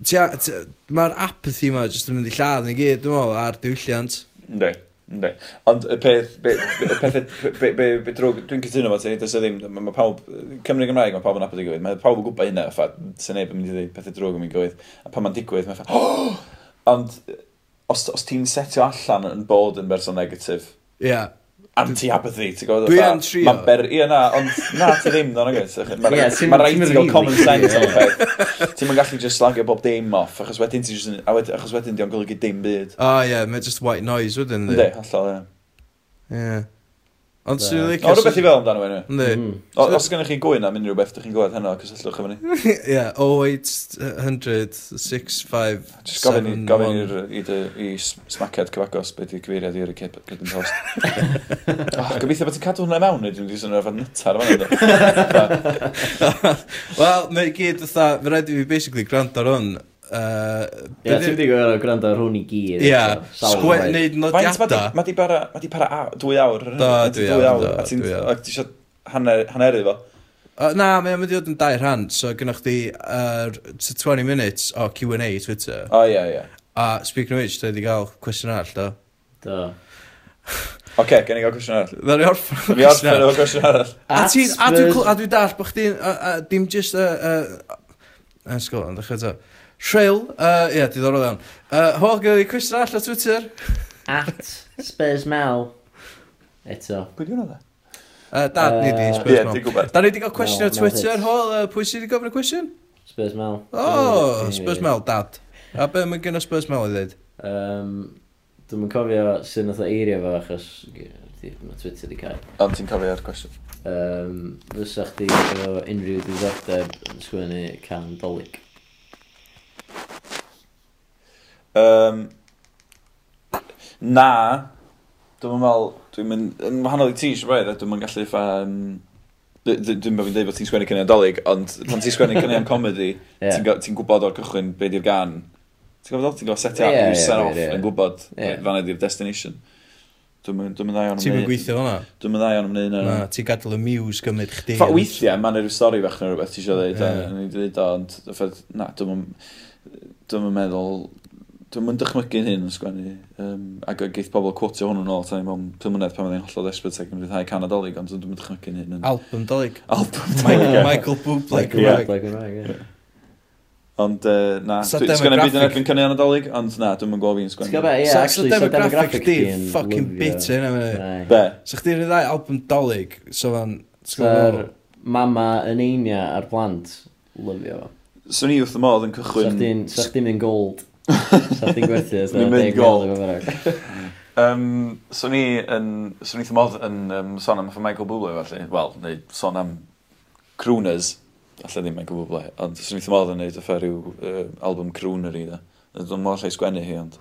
mae'r apathy yma jyst yn mynd i lladd ni gyd, dwi'n meddwl, ar diwylliant. Ynddi. Ynddi. Ond y peth, be, y peth, be, be, be drwg, dwi'n cytuno fo ti, dys ddim, mae pawb, Cymru Gymraeg, mae pawb yn apod i gywyd, mae pawb yn gwybod hynna, ffa, sy'n neb yn mynd i ddweud pethau drwg yn mynd i gywyd, a pan mae'n digwydd, mae'n ffa, oh! ond os, os ti'n setio allan yn bod yn berson negatif, yeah. anti-apathy, ti'n gwybod? Dwi yn trio. Mae'n ber... Ie, na, ond na, ti ddim, na'n agos. Mae'n rhaid i gael common sense o'n peth. Ti'n mynd gallu just slagio bob dim off, achos wedyn ti'n just... Achos wedyn di'n golygu dim byd. O, ie, mae just white noise, wedyn. Ynddi, allol, ie. Ie. Ond sy'n licio... O, rhywbeth i fel amdano fe, ne? Mm. Os gennych chi gwyn am unrhyw beth, ydych chi'n gwybod heno, cysylltwch efo ni. Ie, 0800 65 Just gofyn i smacad cyfagos beth i'r cyfeiriad i'r cyd yn post. Gobeithio bod ti'n cadw hwnna mewn, neu dwi'n dwi'n swnio'r fath nytar fan Wel, mae gyd, fy rhaid i fi basically gwrando ar hwn Uh, Ie, ti'n di gwrdd gwrando ar hwn i gyd. Ie, sgwet neud nodiadau. Mae di bara, mae di bara aw, dwy awr. Do, dwy awr. A ti'n eisiau hanneru fo. Na, mae'n mynd i fod yn dau rhan, so gynnwch chi uh, 20 minutes o Q&A Twitter. O, ie, ie. A speaking of which, dwi wedi cael cwestiwn arall, do? Do. Oce, okay, gen i gael cwestiwn arall. Dda ni orffen o'r cwestiwn arall. Dda ni orffen o'r cwestiwn arall. A ti'n, a dwi'n dall bod chdi, dim just, ysgol, yn dechrau Rheil, uh, ie, diddorol iawn. Uh, ho, gyda fi cwestiwn all o Twitter. At Spurs Mel. Eto. Pwy di hwnna dda? Uh, dad, uh, ni di, Spurs yeah, Mel. Gwybod. Da ni di gael cwestiwn no, o Twitter, no, ho, uh, pwy sydd wedi gofyn y cwestiwn? Spurs Mel. O, oh, Spurs Mel, dad. A be mae gen o Spurs Mel i ddweud? Um, Dwi'n mynd cofio sy'n nath o eirio fo achos mae Twitter di cael. Ond ti'n cofio'r cwestiwn? Um, Fysa chdi efo unrhyw diddordeb yn sgwennu can dolyg? Um, na, dwi'n meddwl, dwi'n mynd, yn wahanol i ti, sy'n rhaid, dwi'n mynd gallu ffa... Um, Dwi'n meddwl fi'n dweud bod ti'n sgwennu cynnig adolyg, ond pan ti'n sgwennu cynnig am comedy, yeah. ti'n ti gwybod o'r cychwyn be di'r gan. Ti'n gwybod? Ti'n gwybod set up, yeah, you've set off, yeah, yn gwybod yeah. fan ydy'r destination. Dwi'n mynd dda iawn am. Ti'n mynd gweithio hwnna? Dwi'n mynd dda iawn am wneud. Na, ti'n gadael y muse gymryd chdi. Fa weithiau, mae'n rhyw stori fach neu rhywbeth ti eisiau dweud, yeah. ni'n dweud o, ond na, dwi'n mynd meddwl, dwi'n mynd dychmygu'n hyn yn sgwennu, um, ac geith pobl cwtio hwnnw nôl, tan i mewn pum mlynedd pan mae'n hollol ddesbryd ac yn rhyddhau can adolyg, ond dwi'n mynd dychmygu'n hyn. Yn... Album dolyg. Album dolyg. Michael Bublé Gymraeg. Ond uh, na, dwi'n sgwennu byd yn erbyn cynnig anadolig, ond na, dwi'n mynd gweld fi'n sgwennu. Ti'n gwybod, ie, actually, so demographic di, ffucking bit yn yma. Be? So chdi rhyddhau album dolyg, so fan, Sa'r mama yn einia a'r blant, lyfio fo. Swn i wrth y modd yn cychwyn... Sa chdi'n mynd gold. Sa chdi'n gwerthu, sa chdi'n mynd gol. Um, so ni yn, so ni thymodd yn um, sôn am Michael Bublé felly, wel, neu sôn am crooners, allai ddim Michael Bublé, ond so ni thymodd yn neud y ffer rhyw uh, album crooner i da. Dwi'n mor lle sgwennu hi, ond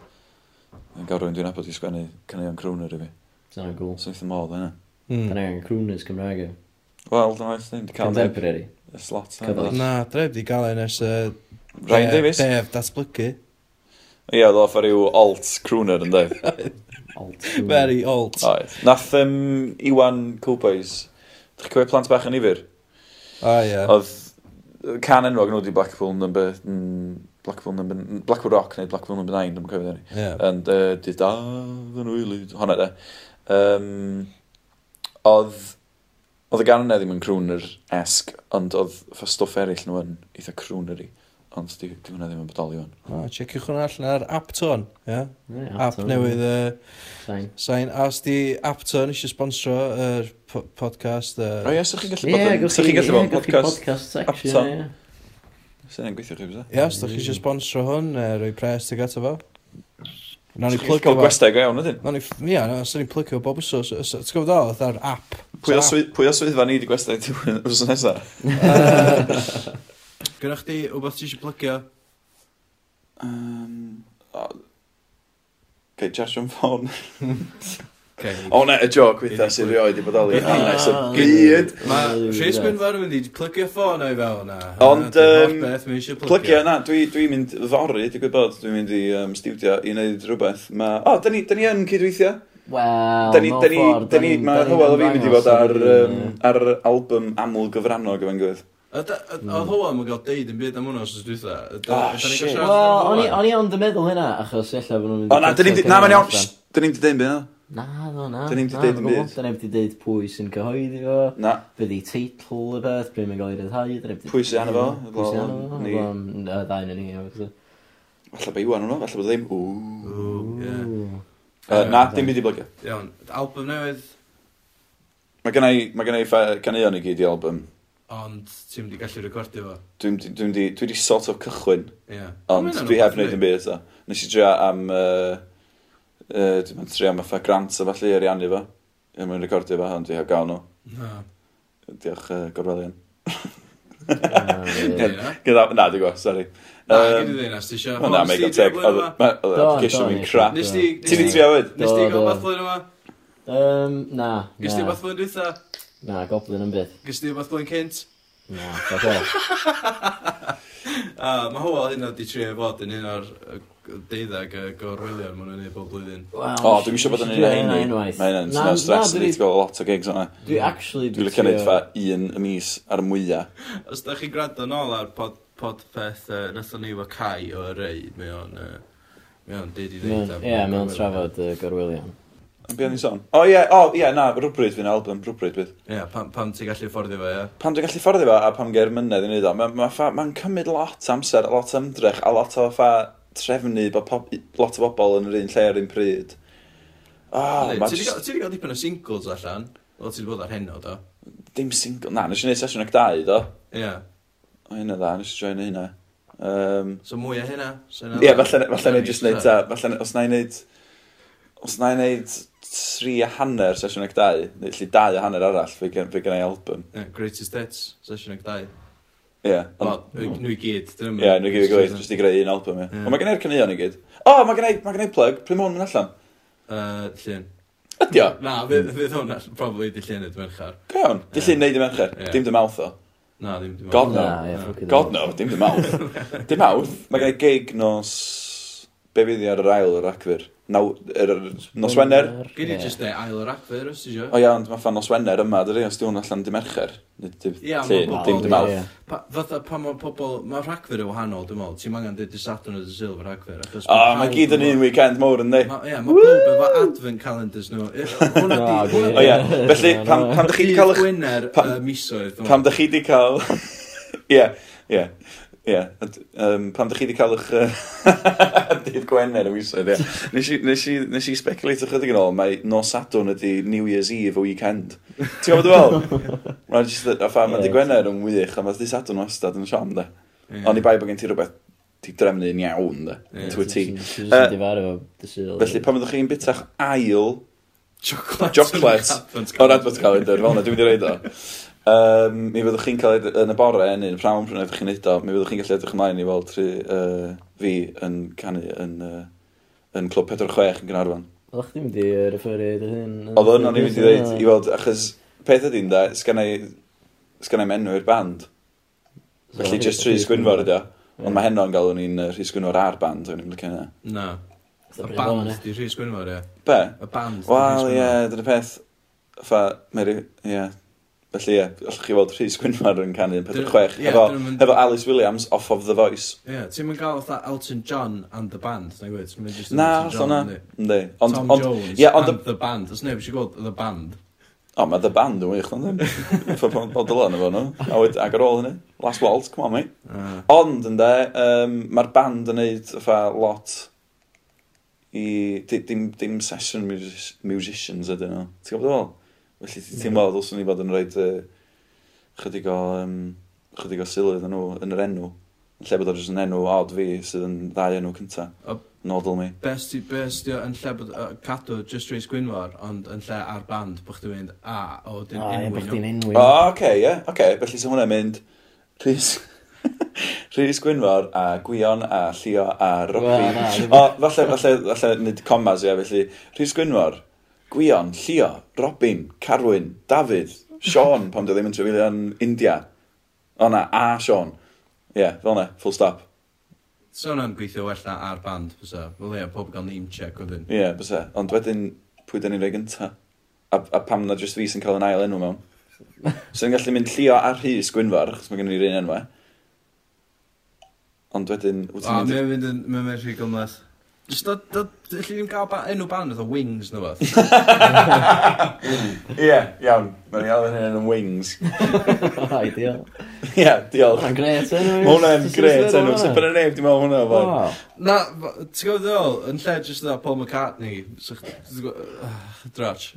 yn gael rwy'n dwi'n abod i sgwennu cynnion crooner i fi. Dyna'n gwl. So ni thymodd yna. E. Mm. Dyna angen crooners Cymraeg e. Wel, dyna oes ddim. E. Contemporary. Y slot. Na, dref di gael ein ers... Uh, Ryan Davies. Def datblygu. Ie, oedd off ar ryw alt crooner yn dweud. alt Very alt. Oedd. Nath um, Iwan Cowboys, ddech chi cofio plant bach yn ifir? O, ie. Yeah. Oedd can enwog nhw wedi Blackpool number... Mm, Blackpool number... Blackpool Rock neu Blackpool number 9, dwi'n cofio ddeni. Yeah. And, uh, di da, fy wyli, honna de. Um, oedd... Oedd y gan yna ddim yn crooner-esg, ond oedd ffa stwff eraill nhw yn eitha crooner-y ond di, di hwnna ddim yn bodoli hwn. O, checiwch hwnna allan ar Apton, ie? Yeah? App newydd... Uh, sain. Sain, a os di Apton eisiau sponsro yr uh, podcast... O, Uh, o ie, sa'ch chi'n gallu bod yn... Yeah, sa'ch chi'n gallu bod podcast, podcast section, Apton. Yeah. Sa'n gweithio chi, fysa? Ie, os da chi eisiau sponsro hwn, e, uh, rhoi pres teg ato fo. Nawn ni plygio... fo. Gwesteg o iawn, ydyn? Nawn ni... Ie, sa'n ni'n plygio bob wsos. T'w gwybod o, oedd ar app. Pwy o swyddfa ni di gwesteg ti'n wneud wrth nesaf? Gynnwch chi wbeth ti eisiau plygio? Um, Cei, Josh yn ffôn. O na, y joc wytha sy'n rioed i bodoli. A, nes y byd. Mae Rhys Gwynfawr yn mynd i plygio ffôn o'i fel yna. Ond, plygio na, dwi'n mynd ddori, dwi'n gwybod, dwi'n mynd i um, studio i wneud rhywbeth. Ma... O, da ni, da ni yn cydweithio. Wel, da ni, no da ni, ffordd. Da ni, mae Hywel o fi mynd i fod ar, um, ar album aml gyfrannog efo'n gwybod. Hmm. Oedd Hywel yn cael deud yn byd am hwnna os dwi'n dweud. Oh, shit. Wel, o'n i ond yn meddwl hynna, achos ella bod nhw'n mynd... O, na, dyn ni'n... Na, mae'n iawn. Dyn ni'n dweud yn byd, na? Na, na. Dyn ni'n dweud byd. Dyn ni'n dweud pwy sy'n cyhoeddi fo. Na. Bydd i teitl y beth, bryd mae'n gael ei ryddhau. Pwy sy'n anna fo. Pwy sy'n anna fo. Ni. Dau na ni. Falle bod Iwan hwnnw, falle bod ddim. Ww. Na, dim byd i blogio. Iawn. Album newydd? Mae gennau, mae gennau ffa, caneuon i gyd i album. Ond ti'n mynd i gallu recordio fo. Dwi wedi dwi sort of cychwyn. Yeah. Ond dwi hef wneud yn byd eto. Nes i drea am... Uh, uh, dwi'n drea am effa grant a falle ariannu fo. Yn mynd recordio fo, ond dwi heb gael nhw. No. Diolch uh, Gorbelion. Gyda, na, dwi'n gwybod, sori. Na, gyda ddinas, ti eisiau... Na, mae'n gael teg. Oedd application fi'n crap. Nes ti... Ti'n i trio wyd? Nes ti gael bath flwyddyn yma? Na. Nes ti bath flwyddyn Na, goblin yn byth. Gys ti wbeth blwy'n cynt? Na, fuck off. A mae Howell hyn o di trio fod yn un o'r deuddag y gorwelion maen nhw'n ei bob blwyddyn. Wel, o, dwi'n eisiau bod yn un o hyn. Mae hynna'n sy'n stress i ni, ti'n gweld lot o gigs o'na. Dwi actually... Dwi'n licio neud fa un y mis ar y mwyaf. Os da chi'n gwrando nôl ar pod, podpeth uh, nathon ni efo Cai o Rei, mae o'n... Uh, mae o'n deud i ddeud am... Ie, mae o'n trafod gorwelion. Be o'n i'n sôn? O ie, o ie, na, rhywbryd fi'n album, rhywbryd bydd. Ie, yeah, pam, pam ti'n gallu fforddi fo, ie? Pam dwi'n gallu fforddi fo, a pam ger mynedd i wneud o. Mae'n ma, ma, ma cymryd lot amser, a lot ymdrech, a lot o fa trefnu bod pop, lot o bobl yn yr un lle ar un pryd. Oh, Ti wedi cael dipyn o singles allan? O, ti wedi bod ar heno, do? Dim single, na, nes i wneud sesiwn ag dau, do? Ie. Yeah. O, hynna dda, nes i join hynna. Um, so mwy o hynna? Ie, falle nes i wneud ta, falle os na i wneud os na i wneud tri a hanner sesiwn ag dau, neu lli dau a hanner arall, fe, gen, fe gen i album. Yeah, greatest hits, sesiwn ag dau. Ie. Yeah, Wel, nhw i gyd. Ie, yeah, nhw i gyd i gweith, jyst i greu un album, ie. Yeah. Ond mae gen i'r caneuon i gyd. O, oh, mae gennau, mae i plug, pryd mwyn mynd allan? Uh, llun. Ydi o? Na, fydd hwnna, probably di llun y dymerchar. Gawn, di llun neud y merchar, dim dy mawth o. Na, ddim dy. God no, God no, dim dy mawth. Dim mawth, mae gen i gig nos, be fydd i ar yr ail yr acfyr naw, yr, yr nos Wener. Gyd i just neu ail yr agfyr, os ti O ia, ond mae fan nos Wener yma, dydy, os di hwn allan dim Mercher. Ia, dim dim awf. Fatha pa mae pobl, mae rhagfer yn wahanol, dwi'n meddwl, ti'n mangan dweud Saturn o sil fy rhagfyr. O, mae gyd yn un weekend mowr yn di. Ia, mae pob efo advent calendars nhw. O ia, felly pam dych chi wedi cael... Gwyner misoedd. Pam dych chi wedi cael... Ie, ie. Ie, um, pam ddech chi wedi cael eich uh, dydd Gwener y wisoedd, ie. Nes i, nes i, nes i speculate ychydig yn ôl, mae nos Sadwn ydi New Year's Eve o weekend. Ti'n gwybod dwi'n fel? Mae'n just, a ffa, mae dydd Gwener yn wych, a mae dydd Sadwn wastad yn siom, de. Yeah. Ond i bai bod gen ti rhywbeth ti drefnu'n iawn, de. Yeah. Twy ti. Felly, pan fyddwch chi'n bitach ail... Chocolate. Chocolate. O'r adfod calendar, fel yna, dwi'n mynd i reid o. Um, mi fyddwch chi'n cael edrych yn y bore yn un prawn pryn ydych chi'n neud o, mi fyddwch chi'n gallu edrych ymlaen i weld tri, uh, fi yn canu yn, uh, yn Clwb 46 yn Gynarfon. Oeddech chdi'n mynd i referu dy hyn? Oedd yn o'n i'n mynd i ddweud, i weld, achos peth ydy'n da, sgan i'm menw i'r band. So, Felly just tri sgwynfor ydy o. Ond mae heno'n galw ni'n rhi sgwynfor ar band, o'n i'n lycio hynna. Na. Y band di rhi sgwynfor, ie. Be? Y band. di Wel, ie, dyna peth. Fa, Mary, ie. Felly ie, allwch chi weld Rhys Gwynmar yn canu yn 46, yeah, hefo, mynd... hefo Alice Williams off of The Voice. Ie, yeah, ti'n mynd gael fatha Elton John and The Band, na i wedi, ti'n mynd just na, Elton John, na. Ne. Ond, Tom ond, Jones yeah, ond and The Band, os neb eisiau gweld The Band. O, mae The Band yn wych, ond ddim. bod dylan efo nhw. A wed, ag ar ôl hynny, Last Waltz, come on mate. Uh. Ond, ynddo, um, mae'r band yn neud lot i... Dim, dim session music, musicians ydyn nhw. Ti'n gwybod ddol? Felly ti'n teimlo, yeah. ddylswn ni fod yn rhoi uh, chydig o, um, chydig o sylw yn nhw, yn yr enw. Yn lle bod o jyst yn enw odd fi sydd yn ddau enw cynta. Nodl mi. Best i, best i, yn lle bod uh, cadw Just Race Gwynfor, ond yn lle ar band, bych ti'n mynd a, o, dyn enwi nhw. O, oce, ie, oce, felly sy'n hwnna'n mynd Rhys... Rhys Gwynfor a Gwion a Llio a Robi. O, falle, falle, falle, nid comas ie, felly Rhys Gwynfor, Gwion, Llio, Robin, Carwyn, Dafydd, Sean, pam dy ddim yn trefilio yn India. O na, a Sean. Ie, yeah, fel na, full stop. So hwnna'n gweithio well na ar band, fysa. Fel ie, pob gael name check wedyn. Ie, yeah, fysa. Ond wedyn, pwy dyn ni'n rei gynta? A, a pam na just fi sy'n cael yn ail enw mewn? so ni'n gallu mynd llio a rhys Gwynfor, chos mae gen i'r un enwau. Ond wedyn... Wyt ti'n mynd... Mae'n mynd yn... Mae'n mynd rhy gymlaeth. Just dod, dod, ddim gael ba, enw band oedd o Wings nhw fath. Ie, iawn. Mae'n iawn yn hyn yn Wings. Ideal. Ie, diolch. Mae'n gret enw. Mae hwnna'n gret enw. Sut bydd y neb di mewn hwnna o Na, ti'n gwybod ddol, yn lle jyst dda Paul McCartney. Drach.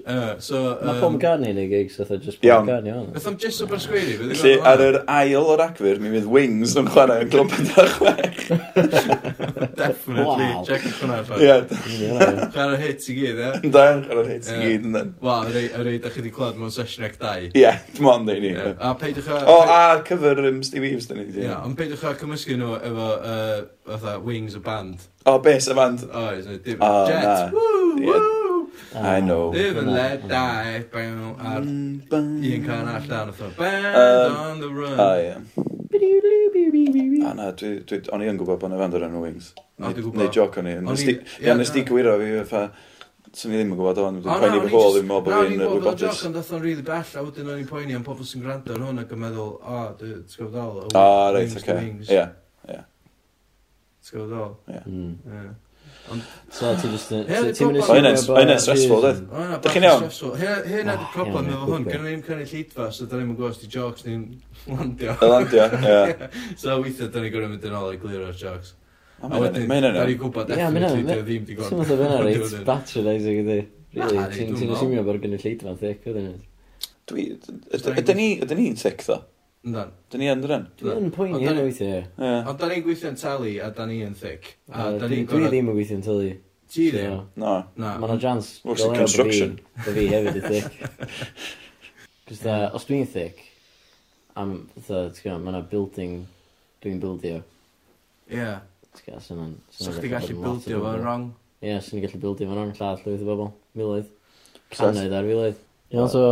So, Mae Paul McCartney yn neu gigs oedd jyst Paul McCartney o'n. Beth am Jess o Bersgwini? Felly, ar yr ail o'r acfyr, mi fydd Wings yn chwarae yn glwb yn Definitely, wow. check it hwnna allan. Ie. Chara'r hit i gyd, ie? Da, chara'r hit i gyd. Wel, yr eid, yr rei da chi wedi clod mewn sesiwn ec dau. Ie, dim ond ei ni. A peidwch a... O, a cyfer um, Steve Eves, dyn ni. Ie, ond peidwch a cymysgu nhw efo uh, Wings y band. O, bes y band. O, Jets, woo, woo. I know. Live and let die. Bam, ar mm, un can allan. Band um, on the run. Oh, o, ie. A na, dwi, dwi, o'n i yn gwybod bod yna fand o'r enw Wings. Neu joc o'n i. Ia, nes di gwirio fi, fa, swn i ddim yn gwybod o'n, dwi'n poeni fy hôl, dwi'n meddwl bod fi'n wybodus. Na, fi'n bod o'n rili bell, a wedyn o'n i'n poeni am pobl sy'n gwrando ar hwn ac yn meddwl, o, ti'n gwybod ddol, o, ah, reit, oce. Ie, ia. Ti'n gwybod ddol? Ia. So ti just... Mae'n stressful, dweud. Dych chi'n iawn? Hyn ydy'r problem efo hwn. Gynnu ni'n cynnu llidfa, so da ni'n mynd gwrs di jocs ni'n landio. Landio, ie. So weithio, da ni'n gwrdd mynd yn ôl i glir o'r jocs. A wedyn, da ni'n gwybod definitely dy ddim di gwrdd. Swn oedd yna reit patronising ydy. Really, ti'n asumio bod gynnu llidfa'n thic, ydyn ni? Ydyn ni'n thic, ddo? Yndan. Da ni yn dyn? dran. Dwi yn poeni hynny weithio. Ond da ni'n gweithio'n teli a da ni'n yn thic. A da ni'n Dwi ddim yn gweithio'n teli. Ti ddim? No. Na. Mae yna jans. Works in construction. Da fi hefyd i thic. Cos da, os dwi'n thic, am, dda, ti'n gwybod, mae yna building, dwi'n buildio. Ie. Ti'n gwybod, sy'n yna'n... Sa'ch ti gallu buildio fo'n wrong? Ie, sy'n gallu buildio fo'n wrong, llall, llwyth o bobl. Miloedd. Canoedd ar filoedd. Ie, so,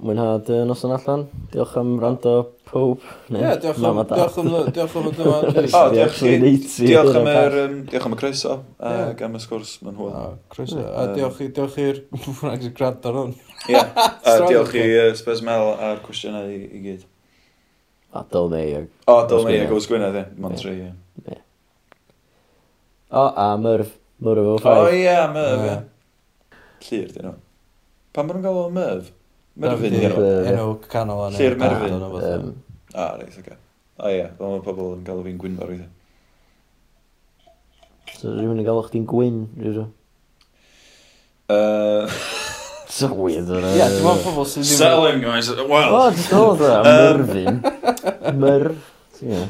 mwynhad y noson allan. Diolch am rando pob. Ie, diolch am diolch am diolch am dyma. O, diolch chi. Diolch am yr um, diolch am y croeso ac am y sgwrs mae'n hwyl. Croeso. A diolch i... diolch i'r ffrag sy'n gwrando ar hwn. Ie. Diolch i Spurs Mel a'r cwestiynau i i gyd. A Dyl Neu. O, Dyl Neu ag Oes Gwynedd, ie. Montre, ie. O, a Myrf. Myrf o ffai. O, ie, Myrf, ie. Llyr, dyn nhw. Pan maen nhw'n gael o Myrf? Merfyn i'r enw canol yna. Llyr Merfyn. A, ah, reis, oce. A ie, fel mae pobl yn galw fi'n Gwynfor weithio. So rhywun yn galw chdi'n Gwyn, rhywun? So weird yna. E. Ie, dwi'n meddwl pobl sy'n ddim... Selling, guys. Well. O, dwi'n dod o, Merfyn. Merf.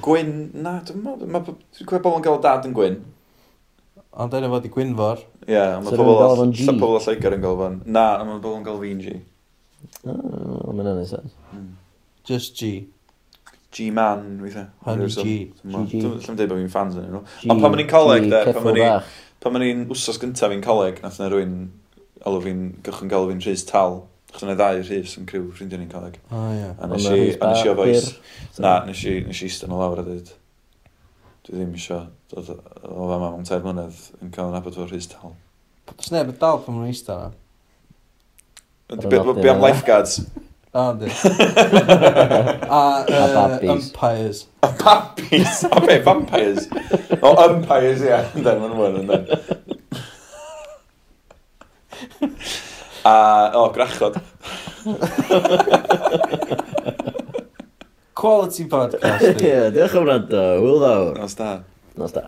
Gwyn, na, dwi'n meddwl, dwi'n gwybod pobl yn galw dad yn Gwyn. Ond dyna fod i Gwynfor. Ie, yeah, mae pobl o Lloegr yn gael fo'n... Na, mae pobl yn galw fi'n G. Oh, mae'n anodd sens. Hmm. Just G. G-Man, weithiau. Honey G. Dwi'n dweud bod fi'n fans yn nhw. Ond pan ma'n i'n coleg, de, pan ma'n i'n... Pan ma'n i'n wsos gyntaf fi'n coleg, nath na rwy'n... Alw fi'n gychwyn galw fi'n Rhys Tal. Chos yna ddau Rhys yn criw ffrindiau ni'n coleg. O, ie. A nes i, a nes i o foes... Na, nes i, nes i eistedd lawr a dweud... Dwi ddim eisiau dod o fama mewn tair mlynedd yn cael yn abod o'r Rhys Tal. Sneb y dal pan ma'n eistedd Be am lifeguards? A, di. A, uh, umpires. A papis. A be, vampires? O, umpires, ie. Yndden, mae'n mwyn, yndden. A, o, grachod. Quality podcast. Ie, diolch am rando. Hwyl fawr. Nos da. Nos da.